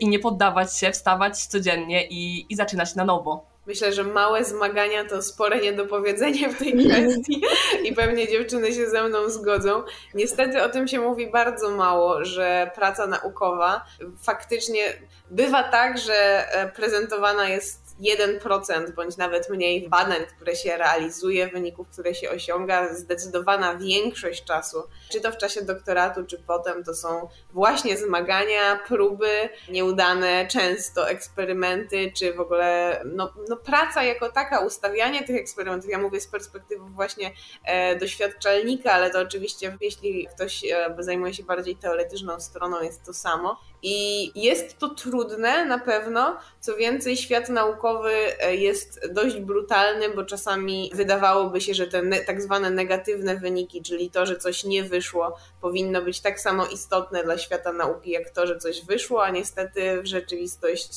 Speaker 1: i nie poddawać się, wstawać codziennie i, i zaczynać na nowo.
Speaker 6: Myślę, że małe zmagania to spore niedopowiedzenie w tej kwestii i pewnie dziewczyny się ze mną zgodzą. Niestety o tym się mówi bardzo mało, że praca naukowa faktycznie bywa tak, że e, prezentowana jest 1% bądź nawet mniej badań, które się realizuje, wyników, które się osiąga, zdecydowana większość czasu, czy to w czasie doktoratu, czy potem, to są właśnie zmagania, próby, nieudane często eksperymenty, czy w ogóle no, no praca jako taka, ustawianie tych eksperymentów. Ja mówię z perspektywy właśnie e, doświadczalnika, ale to oczywiście, jeśli ktoś e, zajmuje się bardziej teoretyczną stroną, jest to samo. I jest to trudne na pewno. Co więcej, świat naukowy e, jest dość brutalny, bo czasami wydawałoby się, że te tak zwane negatywne wyniki, czyli to, że coś nie wyszło, powinno być tak samo istotne dla świata nauki, jak to, że coś wyszło, a niestety w rzeczywistość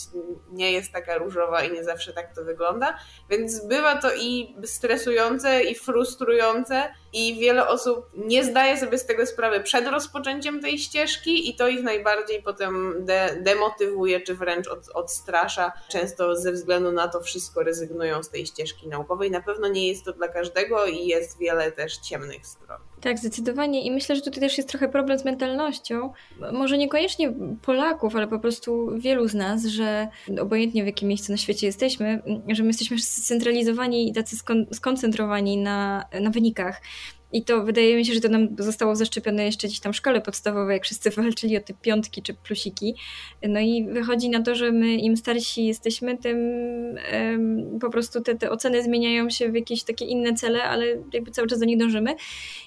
Speaker 6: nie jest taka różowa i nie zawsze tak to wygląda. Więc bywa to i stresujące, i frustrujące, i wiele osób nie zdaje sobie z tego sprawy przed rozpoczęciem tej ścieżki, i to ich najbardziej potem de demotywuje, czy wręcz od, odstrasza. Często ze względu na to wszystko rezygnują z tej ścieżki naukowej. Na pewno nie jest to dla każdego i jest wiele też ciemnych stron.
Speaker 4: Tak, zdecydowanie. I myślę, że tutaj też jest trochę problem z mentalnością. Może niekoniecznie Polaków, ale po prostu wielu z nas, że obojętnie w jakim miejscu na świecie jesteśmy, że my jesteśmy scentralizowani i tacy skoncentrowani na, na wynikach. I to wydaje mi się, że to nam zostało zaszczepione jeszcze gdzieś tam w szkole podstawowej, jak wszyscy walczyli o te piątki czy plusiki. No i wychodzi na to, że my im starsi jesteśmy, tym um, po prostu te, te oceny zmieniają się w jakieś takie inne cele, ale jakby cały czas do nich dążymy.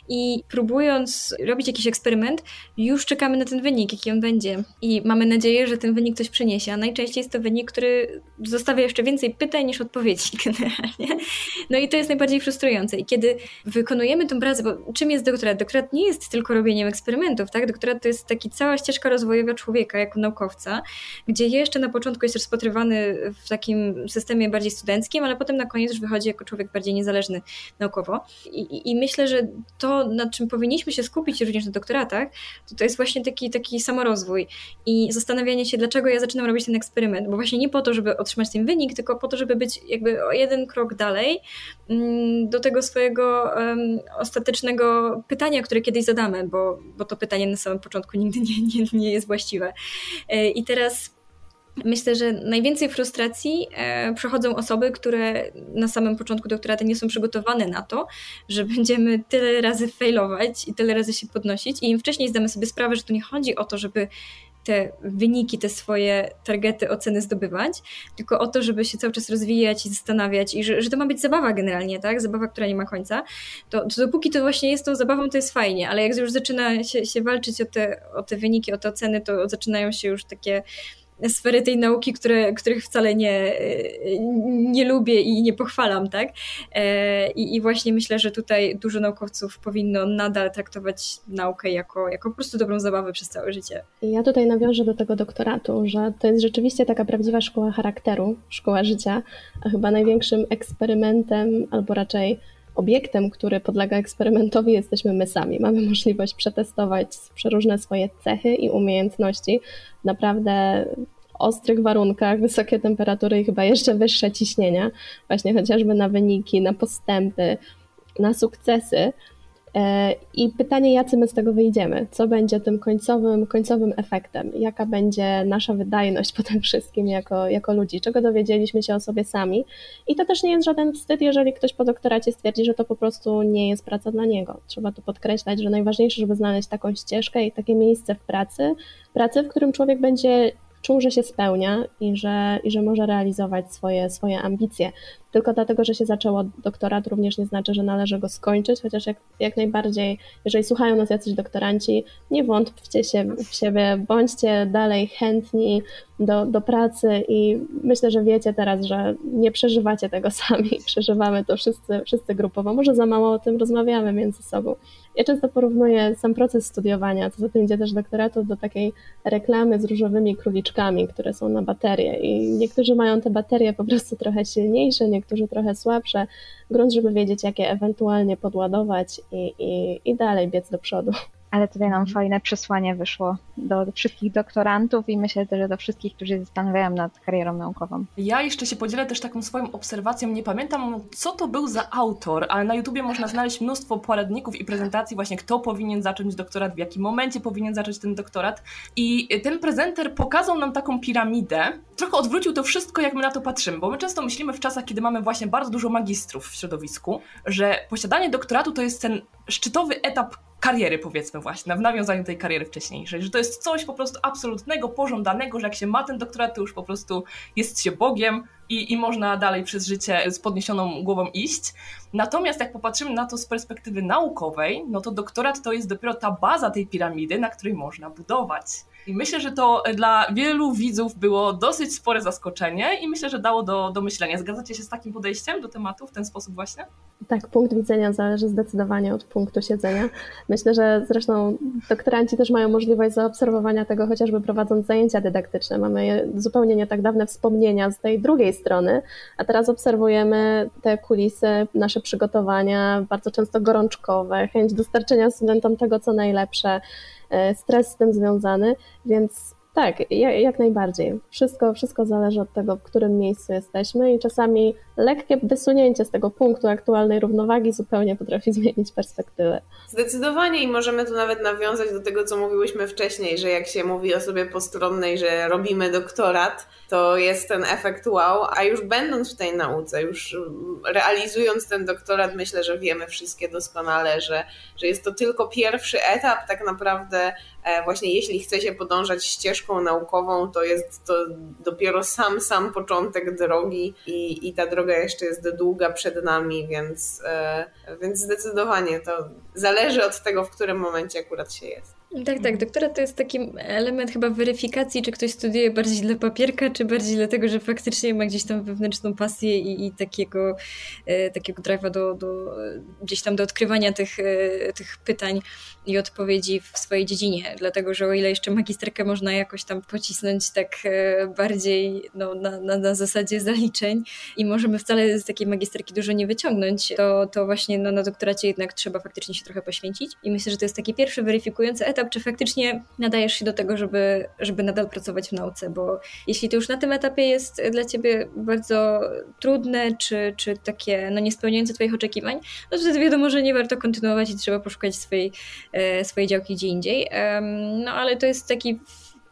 Speaker 4: I próbując robić jakiś eksperyment, już czekamy na ten wynik, jaki on będzie. I mamy nadzieję, że ten wynik coś przyniesie. A najczęściej jest to wynik, który zostawia jeszcze więcej pytań niż odpowiedzi generalnie. No i to jest najbardziej frustrujące. I kiedy wykonujemy tę pracę, bo czym jest doktorat? Doktorat nie jest tylko robieniem eksperymentów, tak? Doktorat to jest taki cała ścieżka rozwojowa człowieka jako naukowca, gdzie jeszcze na początku jest rozpatrywany w takim systemie bardziej studenckim, ale potem na koniec już wychodzi jako człowiek bardziej niezależny naukowo. I, i myślę, że to, nad czym powinniśmy się skupić również na doktoratach, to, to jest właśnie taki, taki samorozwój i zastanawianie się, dlaczego ja zaczynam robić ten eksperyment, bo właśnie nie po to, żeby otrzymać ten wynik, tylko po to, żeby być jakby o jeden krok dalej mm, do tego swojego um, ostatecznego pytania, które kiedyś zadamy, bo, bo to pytanie na samym początku nigdy nie, nie, nie jest właściwe. E, I teraz Myślę, że najwięcej frustracji e, przechodzą osoby, które na samym początku doktoratu nie są przygotowane na to, że będziemy tyle razy failować i tyle razy się podnosić i im wcześniej zdamy sobie sprawę, że tu nie chodzi o to, żeby te wyniki, te swoje targety, oceny zdobywać, tylko o to, żeby się cały czas rozwijać i zastanawiać i że, że to ma być zabawa generalnie, tak? Zabawa, która nie ma końca. To, to dopóki to właśnie jest tą zabawą, to jest fajnie, ale jak już zaczyna się, się walczyć o te, o te wyniki, o te oceny, to zaczynają się już takie sfery tej nauki, które, których wcale nie, nie lubię i nie pochwalam, tak? E, I, I właśnie myślę, że tutaj dużo naukowców powinno nadal traktować naukę jako, jako po prostu dobrą zabawę przez całe życie.
Speaker 5: Ja tutaj nawiążę do tego doktoratu, że to jest rzeczywiście taka prawdziwa szkoła charakteru, szkoła życia, a chyba największym eksperymentem, albo raczej obiektem, który podlega eksperymentowi, jesteśmy my sami. Mamy możliwość przetestować przeróżne swoje cechy i umiejętności w naprawdę ostrych warunkach, wysokie temperatury i chyba jeszcze wyższe ciśnienia, właśnie chociażby na wyniki, na postępy, na sukcesy. E, I pytanie, jacy my z tego wyjdziemy? Co będzie tym końcowym, końcowym efektem? Jaka będzie nasza wydajność po tym wszystkim jako, jako ludzi? Czego dowiedzieliśmy się o sobie sami? I to też nie jest żaden wstyd, jeżeli ktoś po doktoracie stwierdzi, że to po prostu nie jest praca dla niego. Trzeba tu podkreślać, że najważniejsze, żeby znaleźć taką ścieżkę i takie miejsce w pracy, pracy, w którym człowiek będzie czuł, że się spełnia i że, i że może realizować swoje, swoje ambicje. Tylko dlatego, że się zaczęło doktorat, również nie znaczy, że należy go skończyć, chociaż jak, jak najbardziej, jeżeli słuchają nas jacyś doktoranci, nie wątpcie się w siebie, bądźcie dalej chętni do, do pracy i myślę, że wiecie teraz, że nie przeżywacie tego sami, przeżywamy to wszyscy, wszyscy grupowo. Może za mało o tym rozmawiamy między sobą. Ja często porównuję sam proces studiowania, co za tym idzie też doktoratu, do takiej reklamy z różowymi króliczkami, które są na baterie i niektórzy mają te baterie po prostu trochę silniejsze, niektórzy trochę słabsze, grunt, żeby wiedzieć, jakie ewentualnie podładować i, i, i dalej biec do przodu.
Speaker 3: Ale tutaj nam fajne przesłanie wyszło do, wszystkich doktorantów i myślę też, że do wszystkich, którzy zastanawiają nad karierą naukową.
Speaker 1: Ja jeszcze się podzielę też taką swoją obserwacją. Nie pamiętam, co to był za autor, ale na YouTubie można znaleźć mnóstwo poradników i prezentacji właśnie, kto powinien zacząć doktorat, w jakim momencie powinien zacząć ten doktorat. I ten prezenter pokazał nam taką piramidę, trochę odwrócił to wszystko, jak my na to patrzymy, bo my często myślimy w czasach, kiedy mamy właśnie bardzo dużo magistrów w środowisku, że posiadanie doktoratu to jest ten szczytowy etap kariery, powiedzmy właśnie, w nawiązaniu tej kariery wcześniejszej, że to jest coś po prostu absolutnego, pożądanego, że jak się ma ten doktorat, to już po prostu jest się Bogiem i, i można dalej przez życie z podniesioną głową iść. Natomiast jak popatrzymy na to z perspektywy naukowej, no to doktorat to jest dopiero ta baza tej piramidy, na której można budować. I myślę, że to dla wielu widzów było dosyć spore zaskoczenie i myślę, że dało do, do myślenia. Zgadzacie się z takim podejściem do tematu w ten sposób właśnie?
Speaker 5: Tak, punkt widzenia zależy zdecydowanie od punktu siedzenia. Myślę, że zresztą doktoranci też mają możliwość zaobserwowania tego, chociażby prowadząc zajęcia dydaktyczne. Mamy zupełnie nie tak dawne wspomnienia z tej drugiej strony, a teraz obserwujemy te kulisy, nasze przygotowania, bardzo często gorączkowe, chęć dostarczenia studentom tego, co najlepsze stres z tym związany, więc tak, jak najbardziej. Wszystko, wszystko zależy od tego, w którym miejscu jesteśmy i czasami lekkie wysunięcie z tego punktu aktualnej równowagi zupełnie potrafi zmienić perspektywę.
Speaker 6: Zdecydowanie i możemy tu nawet nawiązać do tego, co mówiłyśmy wcześniej, że jak się mówi osobie postronnej, że robimy doktorat, to jest ten efekt wow, a już będąc w tej nauce, już realizując ten doktorat, myślę, że wiemy wszystkie doskonale, że, że jest to tylko pierwszy etap tak naprawdę właśnie jeśli chce się podążać ścieżką naukową, to jest to dopiero sam, sam początek drogi i, i ta droga jeszcze jest długa przed nami, więc, e, więc zdecydowanie to zależy od tego, w którym momencie akurat się jest.
Speaker 4: Tak, tak. Doktorat to jest taki element chyba weryfikacji, czy ktoś studiuje bardziej dla papierka, czy bardziej dlatego, że faktycznie ma gdzieś tam wewnętrzną pasję i, i takiego, e, takiego drive'a do, do, gdzieś tam do odkrywania tych, e, tych pytań i odpowiedzi w swojej dziedzinie. Dlatego, że o ile jeszcze magisterkę można jakoś tam pocisnąć tak e, bardziej no, na, na, na zasadzie zaliczeń i możemy wcale z takiej magisterki dużo nie wyciągnąć, to, to właśnie no, na doktoracie jednak trzeba faktycznie się trochę poświęcić. I myślę, że to jest taki pierwszy weryfikujący etap, etap, czy faktycznie nadajesz się do tego, żeby, żeby nadal pracować w nauce, bo jeśli to już na tym etapie jest dla ciebie bardzo trudne, czy, czy takie no, niespełniające twoich oczekiwań, no to wtedy wiadomo, że nie warto kontynuować i trzeba poszukać swojej, e, swojej działki gdzie indziej. No ale to jest taki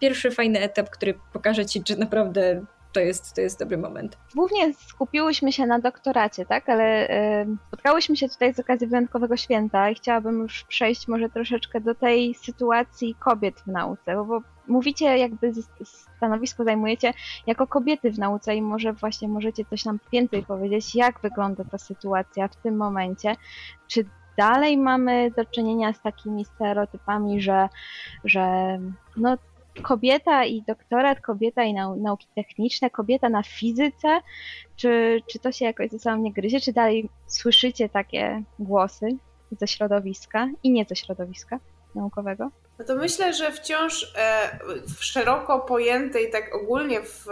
Speaker 4: pierwszy fajny etap, który pokaże ci, czy naprawdę to jest, to jest dobry moment.
Speaker 3: Głównie skupiłyśmy się na doktoracie, tak, ale y, spotkałyśmy się tutaj z okazji wyjątkowego święta i chciałabym już przejść może troszeczkę do tej sytuacji kobiet w nauce, bo, bo mówicie jakby stanowisko zajmujecie jako kobiety w nauce i może właśnie możecie coś nam więcej powiedzieć, jak wygląda ta sytuacja w tym momencie, czy dalej mamy do czynienia z takimi stereotypami, że, że no, kobieta i doktorat, kobieta i nau nauki techniczne, kobieta na fizyce, czy, czy to się jakoś ze sobą nie gryzie, czy dalej słyszycie takie głosy ze środowiska i nie ze środowiska naukowego?
Speaker 6: No to myślę, że wciąż e, w szeroko pojętej, tak ogólnie w,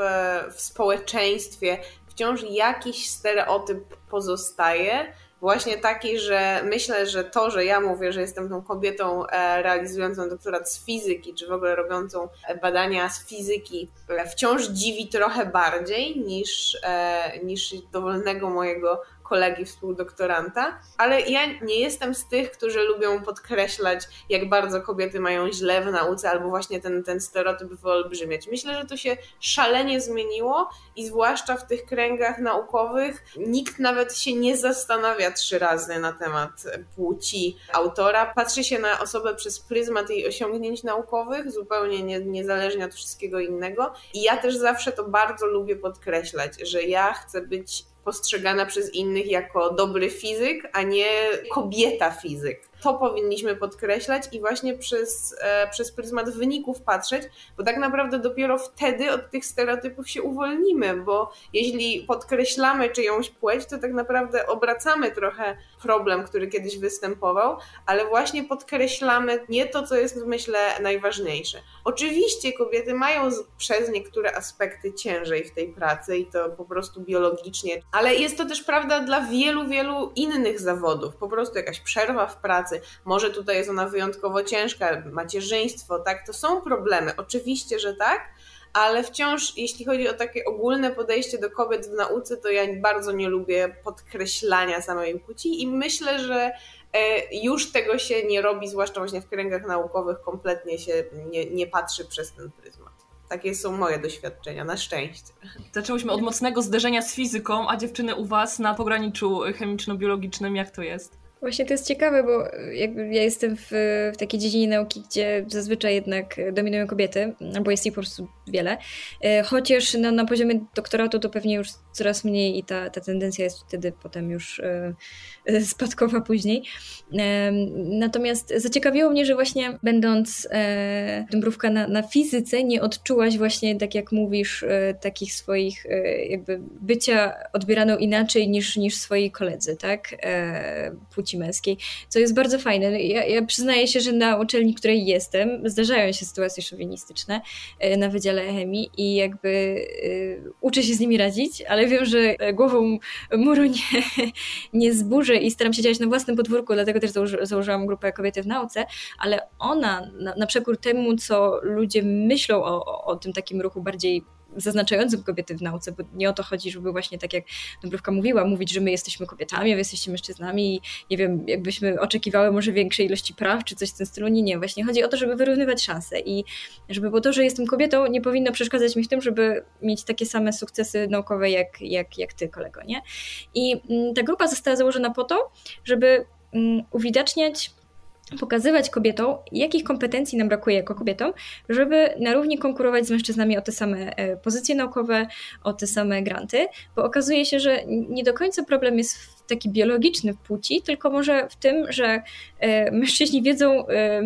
Speaker 6: w społeczeństwie, wciąż jakiś stereotyp pozostaje właśnie taki, że myślę, że to, że ja mówię, że jestem tą kobietą e, realizującą doktorat z fizyki, czy w ogóle robiącą badania z fizyki, e, wciąż dziwi trochę bardziej niż, e, niż dowolnego mojego kolegi współdoktoranta, ale ja nie jestem z tych, którzy lubią podkreślać, jak bardzo kobiety mają źle w nauce, albo właśnie ten, ten stereotyp wyolbrzymiać. Myślę, że to się szalenie zmieniło i zwłaszcza w tych kręgach naukowych nikt nawet się nie zastanawia trzy razy na temat płci autora. Patrzy się na osobę przez pryzmat jej osiągnięć naukowych, zupełnie nie, niezależnie od wszystkiego innego. I ja też zawsze to bardzo lubię podkreślać, że ja chcę być postrzegana przez innych jako dobry fizyk, a nie kobieta fizyk to powinniśmy podkreślać i właśnie przez, e, przez pryzmat wyników patrzeć, bo tak naprawdę dopiero wtedy od tych stereotypów się uwolnimy, bo jeśli podkreślamy czyjąś płeć, to tak naprawdę obracamy trochę problem, który kiedyś występował, ale właśnie podkreślamy nie to, co jest myślę najważniejsze. Oczywiście kobiety mają przez niektóre aspekty ciężej w tej pracy i to po prostu biologicznie, ale jest to też prawda dla wielu, wielu innych zawodów. Po prostu jakaś przerwa w pracy, pracy, może tutaj jest ona wyjątkowo ciężka, macierzyństwo, tak, to są problemy, oczywiście, że tak, ale wciąż, jeśli chodzi o takie ogólne podejście do kobiet w nauce, to ja bardzo nie lubię podkreślania samej płci i myślę, że e, już tego się nie robi, zwłaszcza właśnie w kręgach naukowych, kompletnie się nie, nie patrzy przez ten pryzmat. Takie są moje doświadczenia, na szczęście.
Speaker 1: Zaczęłyśmy od mocnego zderzenia z fizyką, a dziewczyny u Was na pograniczu chemiczno-biologicznym, jak to jest?
Speaker 4: Właśnie to jest ciekawe, bo jakby ja jestem w, w takiej dziedzinie nauki, gdzie zazwyczaj jednak dominują kobiety, albo jest ich po prostu wiele. E, chociaż no, na poziomie doktoratu to pewnie już coraz mniej i ta, ta tendencja jest wtedy potem już e, e, spadkowa później. Natomiast zaciekawiło mnie, że właśnie będąc dąbrówka na, na fizyce, nie odczułaś właśnie, tak jak mówisz, takich swoich jakby bycia odbieraną inaczej niż, niż swoi koledzy, tak? Płci płci męskiej, co jest bardzo fajne. Ja, ja przyznaję się, że na uczelni, której jestem, zdarzają się sytuacje szowinistyczne e, na Wydziale Chemii i jakby y, uczę się z nimi radzić, ale wiem, że głową muru nie, nie zburzę i staram się działać na własnym podwórku, dlatego też założy, założyłam grupę Kobiety w Nauce, ale ona na, na przekór temu, co ludzie myślą o, o, o tym takim ruchu bardziej zaznaczającym kobiety w nauce, bo nie o to chodzi, żeby właśnie tak jak Dąbrówka mówiła, mówić, że my jesteśmy kobietami, a wy jesteście mężczyznami i nie wiem, jakbyśmy oczekiwały może większej ilości praw, czy coś w tym stylu. Nie, nie. Właśnie chodzi o to, żeby wyrównywać szanse i żeby było to, że jestem kobietą, nie powinno przeszkadzać mi w tym, żeby mieć takie same sukcesy naukowe jak, jak, jak ty, kolego, nie? I mm, ta grupa została założona po to, żeby mm, uwidaczniać pokazywać kobietom, jakich kompetencji nam brakuje jako kobietom, żeby na równi konkurować z mężczyznami o te same e, pozycje naukowe, o te same granty, bo okazuje się, że nie do końca problem jest taki biologiczny w płci, tylko może w tym, że e, mężczyźni wiedzą, e,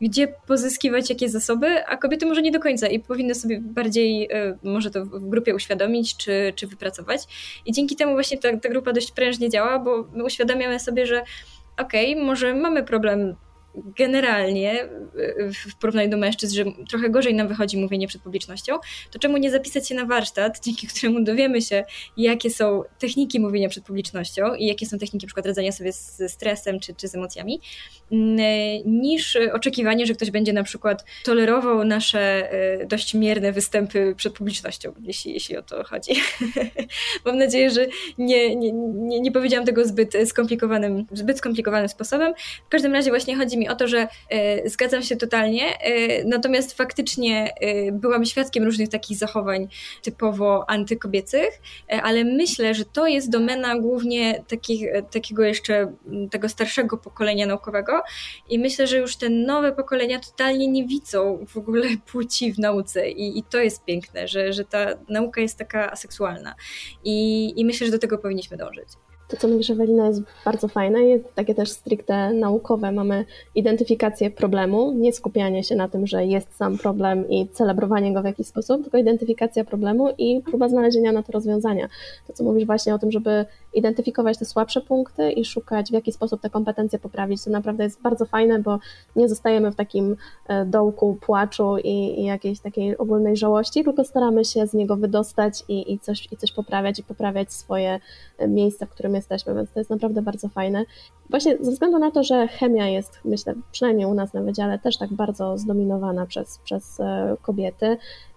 Speaker 4: gdzie pozyskiwać jakie zasoby, a kobiety może nie do końca i powinny sobie bardziej może to w grupie uświadomić czy, czy wypracować. I dzięki temu właśnie ta, ta grupa dość prężnie działa, bo my uświadamiamy sobie, że okej, okay, może mamy problem generalnie w porównaniu do mężczyzn, że trochę gorzej nam wychodzi mówienie przed publicznością, to czemu nie zapisać się na warsztat, dzięki któremu dowiemy się, jakie są techniki mówienia przed publicznością i jakie są techniki np. radzenia sobie z stresem czy, czy z emocjami, mm, niż oczekiwanie, że ktoś będzie na przykład tolerował nasze e, dość mierne występy przed publicznością, jeśli, jeśli o to chodzi. Mam nadzieję, że nie, nie, nie, nie powiedziałam tego zbyt skomplikowanym, zbyt skomplikowanym sposobem. W każdym razie właśnie chodzi mi o to, że e, zgadzam się totalnie, e, natomiast faktycznie e, byłam świadkiem różnych takich zachowań typowo antykobiecych, ale myślę, że to jest domena głównie takich, takiego jeszcze tego starszego pokolenia naukowego i myślę, że już te nowe pokolenia totalnie nie widzą w ogóle płci w nauce i, i to jest piękne, że, że ta nauka jest taka aseksualna i, i myślę, że do tego powinniśmy dążyć.
Speaker 5: To, co mówisz, Ewelina, jest bardzo fajne, jest takie też stricte naukowe. Mamy identyfikację problemu, nie skupianie się na tym, że jest sam problem i celebrowanie go w jakiś sposób, tylko identyfikacja problemu i próba znalezienia na to rozwiązania. To, co mówisz właśnie o tym, żeby identyfikować te słabsze punkty i szukać, w jaki sposób te kompetencje poprawić, to naprawdę jest bardzo fajne, bo nie zostajemy w takim e, dołku płaczu i, i jakiejś takiej ogólnej żałości, tylko staramy się z niego wydostać i, i, coś, i coś poprawiać i poprawiać swoje e, miejsce, w którym jesteśmy, więc to jest naprawdę bardzo fajne. Właśnie ze względu na to, że chemia jest, myślę, przynajmniej u nas na wydziale też tak bardzo zdominowana przez, przez e, kobiety,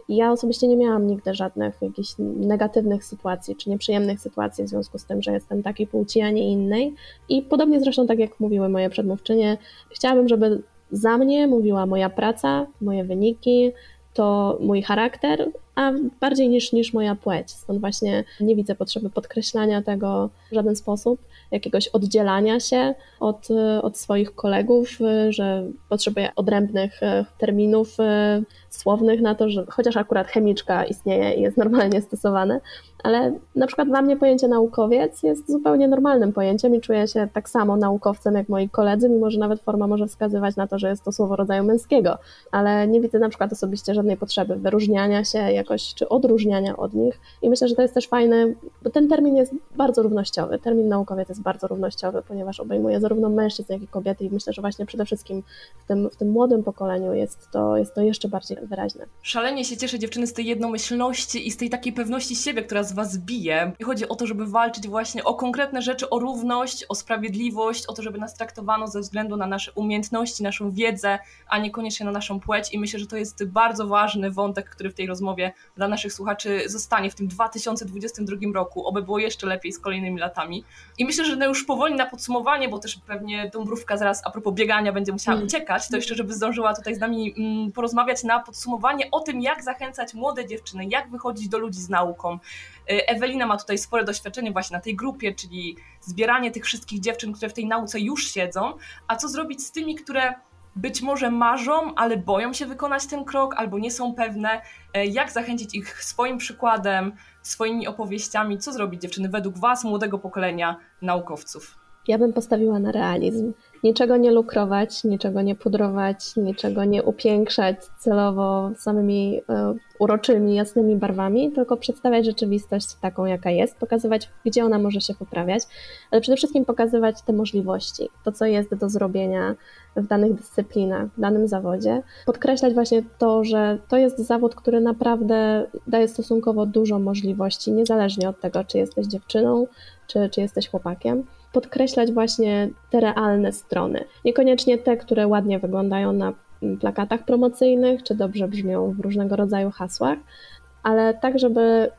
Speaker 5: ja osobiście nie miałam nigdy żadnych jakichś negatywnych sytuacji czy nieprzyjemnych sytuacji w związku z tym, że jestem takiej płci, a nie innej. I podobnie zresztą tak jak mówiły moje przedmówczynie, chciałabym, żeby za mnie mówiła moja praca, moje wyniki, to mój charakter, a bardziej niż, niż moja płeć. Stąd właśnie nie widzę potrzeby podkreślania tego w żaden sposób, jakiegoś oddzielania się od, od swoich kolegów, że potrzebuję odrębnych e, terminów e, słownych na to, że chociaż akurat chemiczka istnieje i jest normalnie stosowane, ale na przykład dla mnie pojęcie naukowiec jest zupełnie normalnym pojęciem i czuję się tak samo naukowcem jak moi koledzy, mimo że nawet forma może wskazywać na to, że jest to słowo rodzaju męskiego, ale nie widzę na przykład osobiście żadnej potrzeby wyróżniania się, jak jakoś, czy odróżniania od nich. I myślę, że to jest też fajne, bo ten termin jest bardzo równościowy. Termin naukowiec jest bardzo równościowy, ponieważ obejmuje zarówno mężczyzn, jak i kobiety i myślę, że właśnie przede wszystkim w tym, w tym młodym pokoleniu jest to, jest to jeszcze bardziej wyraźne.
Speaker 1: Szalenie się cieszę dziewczyny z tej jednomyślności i z tej takiej pewności siebie, która z was bije. I chodzi o to, żeby walczyć właśnie o konkretne rzeczy, o równość, o sprawiedliwość, o to, żeby nas traktowano ze względu na nasze umiejętności, naszą wiedzę, a niekoniecznie na naszą płeć i myślę, że to jest bardzo ważny wątek, który w tej rozmowie dla naszych słuchaczy zostanie w tym 2022 roku, oby było jeszcze lepiej z kolejnymi latami. I myślę, że no już powoli na podsumowanie, bo też pewnie Dąbrówka zaraz a propos biegania będzie musiała mm. uciekać, to jeszcze żeby zdążyła tutaj z nami mm, porozmawiać na podsumowanie o tym, jak zachęcać młode dziewczyny, jak wychodzić do ludzi z nauką. Y, Ewelina ma tutaj spore doświadczenie właśnie na tej grupie, czyli zbieranie tych wszystkich dziewczyn, które w tej nauce już siedzą, a co zrobić z tymi, które być może marzą, ale boją się wykonać ten krok albo nie są pewne, e, jak zachęcić ich swoim przykładem, swoimi opowieściami, co zrobić dziewczyny według Was, młodego pokolenia naukowców.
Speaker 5: Ja bym postawiła na realizm. Niczego nie lukrować, niczego nie pudrować, niczego nie upiększać celowo samymi e, uroczymi, jasnymi barwami, tylko przedstawiać rzeczywistość taką, jaka jest, pokazywać, gdzie ona może się poprawiać, ale przede wszystkim pokazywać te możliwości, to, co jest do zrobienia w danych dyscyplinach, w danym zawodzie. Podkreślać właśnie to, że to jest zawód, który naprawdę daje stosunkowo dużo możliwości, niezależnie od tego, czy jesteś dziewczyną, czy, czy jesteś chłopakiem podkreślać właśnie te realne strony. Niekoniecznie te, które ładnie wyglądają na plakatach promocyjnych, czy dobrze brzmią w różnego rodzaju hasłach, ale tak, żeby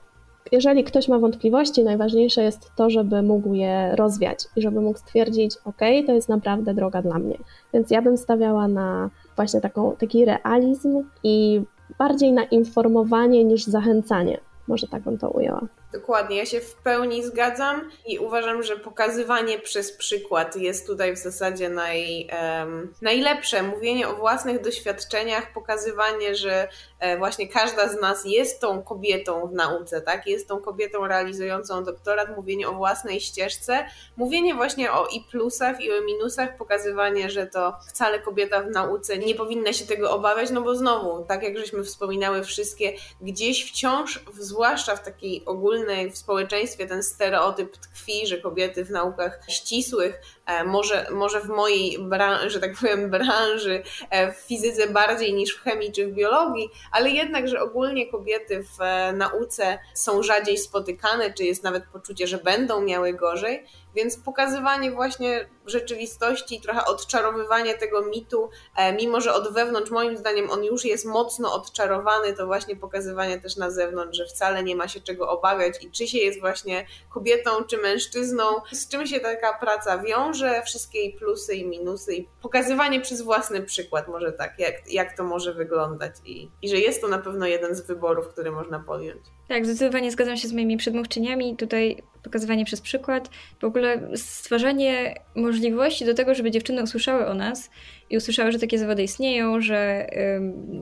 Speaker 5: jeżeli ktoś ma wątpliwości, najważniejsze jest to, żeby mógł je rozwiać i żeby mógł stwierdzić, ok, to jest naprawdę droga dla mnie. Więc ja bym stawiała na właśnie taką, taki realizm i bardziej na informowanie niż zachęcanie. Może tak bym to ujęła.
Speaker 6: Dokładnie, ja się w pełni zgadzam i uważam, że pokazywanie przez przykład jest tutaj w zasadzie naj, um, najlepsze. Mówienie o własnych doświadczeniach, pokazywanie, że e, właśnie każda z nas jest tą kobietą w nauce, tak? Jest tą kobietą realizującą doktorat, mówienie o własnej ścieżce, mówienie właśnie o i plusach, i o minusach, pokazywanie, że to wcale kobieta w nauce nie powinna się tego obawiać, no bo znowu, tak jak żeśmy wspominały wszystkie, gdzieś wciąż, zwłaszcza w takiej ogólnej w społeczeństwie ten stereotyp tkwi, że kobiety w naukach ścisłych, e, może, może w mojej, branży, że tak powiem, branży, e, w fizyce bardziej niż w chemii czy w biologii, ale jednak, że ogólnie kobiety w e, nauce są rzadziej spotykane, czy jest nawet poczucie, że będą miały gorzej, więc pokazywanie właśnie rzeczywistości, trochę odczarowywanie tego mitu, e, mimo że od wewnątrz moim zdaniem on już jest mocno odczarowany, to właśnie pokazywanie też na zewnątrz, że wcale nie ma się czego obawiać i czy się jest właśnie kobietą czy mężczyzną, z czym się taka praca wiąże, wszystkie jej plusy i minusy i pokazywanie przez własny przykład może tak, jak, jak to może wyglądać i, i że jest to na pewno jeden z wyborów, który można podjąć.
Speaker 4: Tak, zdecydowanie zgadzam się z moimi przedmówczyniami. Tutaj pokazywanie przez przykład, w ogóle stwarzanie możliwości do tego, żeby dziewczyny usłyszały o nas i usłyszały, że takie zawody istnieją, że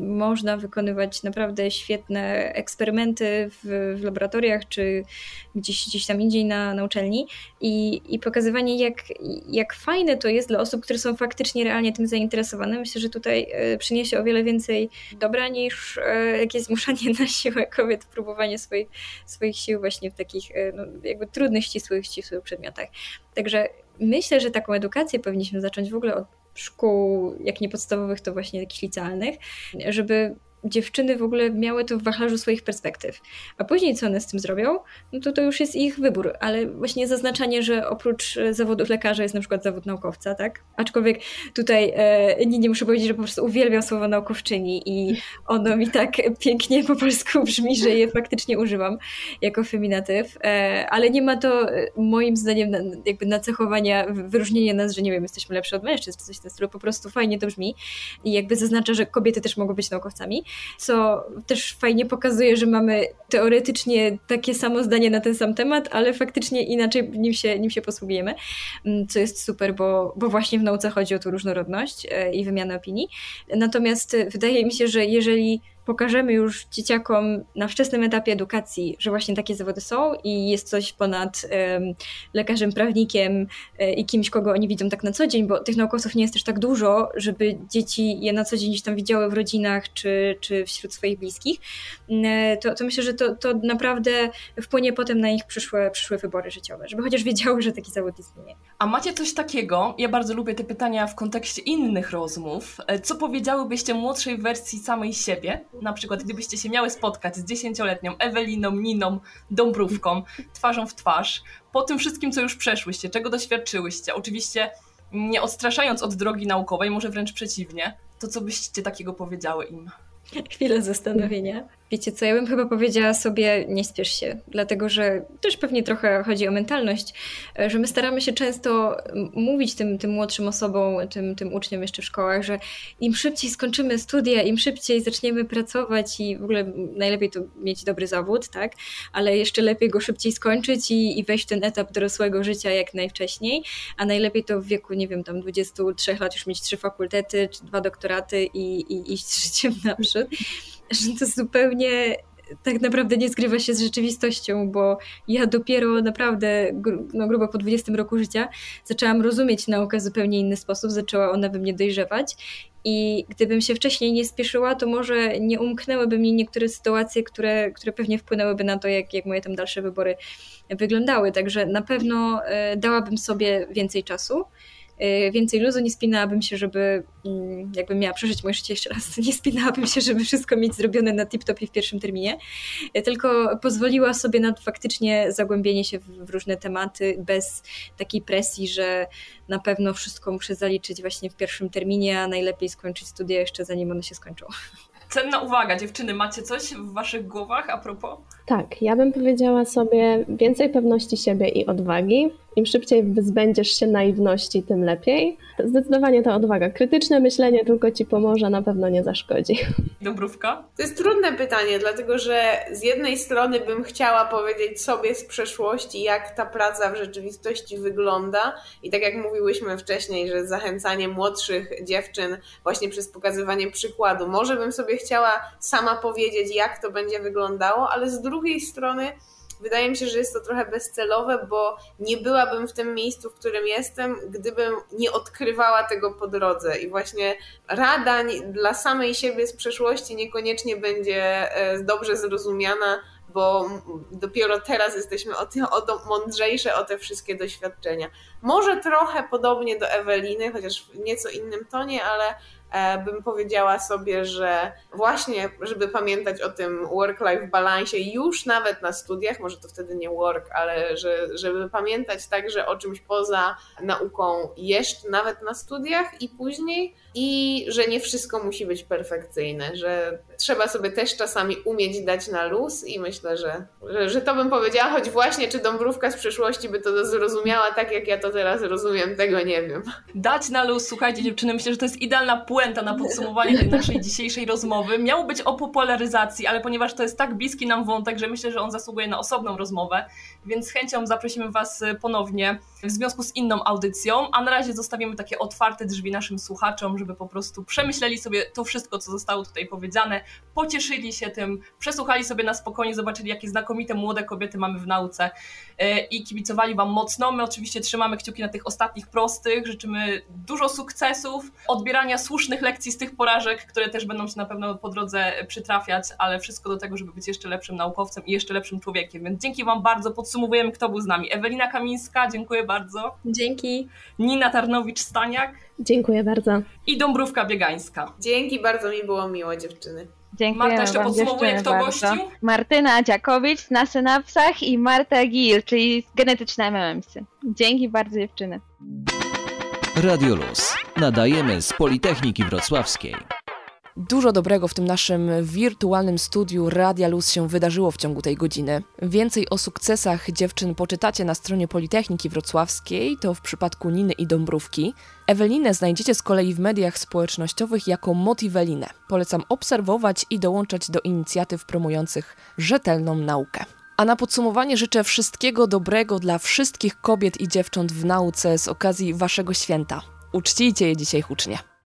Speaker 4: można wykonywać naprawdę świetne eksperymenty w, w, laboratoriach czy gdzieś, gdzieś tam indziej na, na uczelni i, i pokazywanie, jak, jak fajne to jest dla osób, które są faktycznie realnie tym zainteresowane. Myślę, że tutaj y, przyniesie o wiele więcej dobra niż y, jakieś zmuszanie na siłę kobiet, próbowanie swoich, swoich sił właśnie w takich y, no, jakby trudnych, ścisłych, ścisłych przedmiotach. Także myślę, że taką edukację powinniśmy zacząć w ogóle od szkół, jak nie podstawowych, to właśnie jakichś licealnych, żeby dziewczyny w ogóle miały to w wachlarzu swoich perspektyw. A później co one z tym zrobią, no to to już jest ich wybór, ale właśnie zaznaczanie, że oprócz zawodów lekarza jest na przykład zawód naukowca, tak? Aczkolwiek tutaj e, nie, nie muszę powiedzieć, że po prostu uwielbiam słowo naukowczyni i ono mi tak pięknie po polsku brzmi, że je faktycznie używam jako feminatyw, e, ale nie ma to e, moim zdaniem na, jakby nacechowania, wyróżnienia nas, że nie wiem, jesteśmy lepsze od mężczyzn, czy coś w tym stylu, po prostu fajnie to brzmi i jakby zaznacza, że kobiety też mogą być naukowcami co też fajnie pokazuje, że mamy teoretycznie takie samo zdanie na ten sam temat, ale faktycznie inaczej nim się, nim się posługujemy, mm, co jest super, bo, bo właśnie w nauce chodzi o tą różnorodność e, i wymianę opinii. Natomiast wydaje mi się, że jeżeli pokażemy już dzieciakom na wczesnym etapie edukacji, że właśnie takie zawody są i jest coś ponad um, lekarzem, prawnikiem e, i kimś, kogo oni widzą tak na co dzień, bo tych naukowców nie jest też tak dużo, żeby dzieci je na co dzień gdzieś tam widziały w rodzinach czy, czy wśród swoich bliskich, e, to, to myślę, że to, to naprawdę wpłynie potem na ich przyszłe, przyszłe wybory życiowe, żeby chociaż wiedziały, że taki zawód istnieje.
Speaker 1: A macie coś takiego, ja bardzo lubię te pytania w kontekście innych rozmów, e, co powiedziałybyście młodszej wersji samej siebie, na przykład gdybyście się miały spotkać z dziesięcioletnią Eweliną, Niną, Dąbrówką, twarzą w twarz, po tym wszystkim, co już przeszłyście, czego doświadczyłyście, oczywiście nie odstraszając od drogi naukowej, może wręcz przeciwnie, to co byście takiego powiedziały im?
Speaker 4: Chwilę zastanowienia. Wiecie co, ja bym chyba powiedziała sobie, nie spiesz się, dlatego że też pewnie trochę chodzi o mentalność, e, że my staramy się często mówić tym, tym młodszym osobom, tym, tym uczniom jeszcze w szkołach, że im szybciej skończymy studia, im szybciej zaczniemy pracować i w ogóle najlepiej to mieć dobry zawód, tak, ale jeszcze lepiej go szybciej skończyć i, i wejść w ten etap dorosłego życia jak najwcześniej, a najlepiej to w wieku, nie wiem, tam 23 lat już mieć trzy fakultety, czy dwa doktoraty i, i iść z życiem naprzód że to zupełnie tak naprawdę nie zgrywa się z rzeczywistością, bo ja dopiero naprawdę no, grubo po 20 roku życia zaczęłam rozumieć naukę w zupełnie inny sposób, zaczęła ona we mnie dojrzewać i gdybym się wcześniej nie spieszyła, to może nie umknęłyby mi niektóre sytuacje, które, które pewnie wpłynęłyby na to, jak, jak moje tam dalsze wybory wyglądały. Także na pewno e, dałabym sobie więcej czasu. Y, więcej luzu, nie spinałabym się, żeby mm, jakbym miała przeżyć moje życie jeszcze raz, nie spinałabym się, żeby wszystko mieć zrobione na tip-top i w pierwszym terminie, y, tylko pozwoliła sobie na faktycznie zagłębienie się w różne tematy bez takiej presji, że na pewno wszystko muszę zaliczyć właśnie w pierwszym terminie, a najlepiej skończyć studia jeszcze zanim one się skończą.
Speaker 1: Cenna uwaga, dziewczyny, macie coś w waszych głowach a propos?
Speaker 5: Tak, ja bym powiedziała sobie więcej pewności siebie i odwagi, im szybciej wyzbędziesz się naiwności, tym lepiej. Zdecydowanie ta odwaga. Krytyczne myślenie tylko ci pomoże, na pewno nie zaszkodzi.
Speaker 1: Dobrówka?
Speaker 6: To jest trudne pytanie, dlatego że z jednej strony bym chciała powiedzieć sobie z przeszłości, jak ta praca w rzeczywistości wygląda. I tak jak mówiłyśmy wcześniej, że zachęcanie młodszych dziewczyn właśnie przez pokazywanie przykładu. Może bym sobie chciała sama powiedzieć, jak to będzie wyglądało, ale z drugiej strony wydaje mi się, że jest to trochę bezcelowe, bo nie byłabym w tym miejscu, w którym jestem, gdybym nie odkrywała tego po drodze. I właśnie rada dla samej siebie z przeszłości niekoniecznie będzie e, dobrze zrozumiana, bo dopiero teraz jesteśmy o, te, o mądrzejsze o te wszystkie doświadczenia. Może trochę podobnie do Eweliny, chociaż w nieco innym tonie, ale bym powiedziała sobie, że właśnie, żeby pamiętać o tym work-life balansie już nawet na studiach, może to wtedy nie work, ale że, żeby pamiętać także o czymś poza nauką jeszcze nawet na studiach i później i że nie wszystko musi być perfekcyjne, że trzeba sobie też czasami umieć dać na luz i myślę, że, że, że to bym powiedziała, choć właśnie czy Dąbrówka z przeszłości by to zrozumiała tak, jak ja to teraz rozumiem, tego nie wiem.
Speaker 1: Dać na luz, słuchajcie dziewczyny, myślę, że to jest idealna puenta na podsumowanie tej naszej dzisiejszej rozmowy. Miało być o popularyzacji, ale ponieważ to jest tak bliski nam wątek, że myślę, że on zasługuje na osobną rozmowę, więc z chęcią zaprosimy Was ponownie w związku z inną audycją, a na razie zostawimy takie otwarte drzwi naszym słuchaczom, żeby po prostu przemyśleli sobie to wszystko, co zostało tutaj powiedziane, pocieszyli się tym, przesłuchali sobie na spokojnie, zobaczyli, jakie znakomite młode kobiety mamy w nauce e, i kibicowali Wam mocno. My oczywiście trzymamy kciuki na tych ostatnich prostych, życzymy dużo sukcesów, odbierania słusznych lekcji z tych porażek, które też będą się na pewno po drodze przytrafiać, ale wszystko do tego, żeby być jeszcze lepszym naukowcem i jeszcze lepszym człowiekiem. Więc dzięki Wam bardzo. Podsumowujemy, kto był z nami. Ewelina Kamińska, dziękuję bardzo.
Speaker 4: Dzięki.
Speaker 1: Nina Tarnowicz-Staniak.
Speaker 5: Dziękuję bardzo.
Speaker 1: I Dąbrówka Biegańska.
Speaker 6: Dzięki, bardzo mi było miło, dziewczyny.
Speaker 3: Dziękuję
Speaker 1: Marta jeszcze podsumowuje, kto bardzo. gościł?
Speaker 3: Martyna Dziakowicz na synapsach i Marta Gil, czyli genetyczne MMS. Dzięki bardzo dziewczyny.
Speaker 7: Radioluz. Nadajemy z Politechniki Wrocławskiej.
Speaker 1: Dużo dobrego w tym naszym wirtualnym studiu Radia Luz się wydarzyło w ciągu tej godziny. Więcej o sukcesach dziewczyn poczytacie na stronie Politechniki Wrocławskiej, to w przypadku Niny i Dąbrówki. Ewelinę znajdziecie z kolei w mediach społecznościowych jako Motivelinę. Polecam obserwować i dołączać do inicjatyw promujących rzetelną naukę. A na podsumowanie życzę wszystkiego dobrego dla wszystkich kobiet i dziewcząt w nauce z okazji Waszego święta. Uczcijcie je dzisiaj hucznie.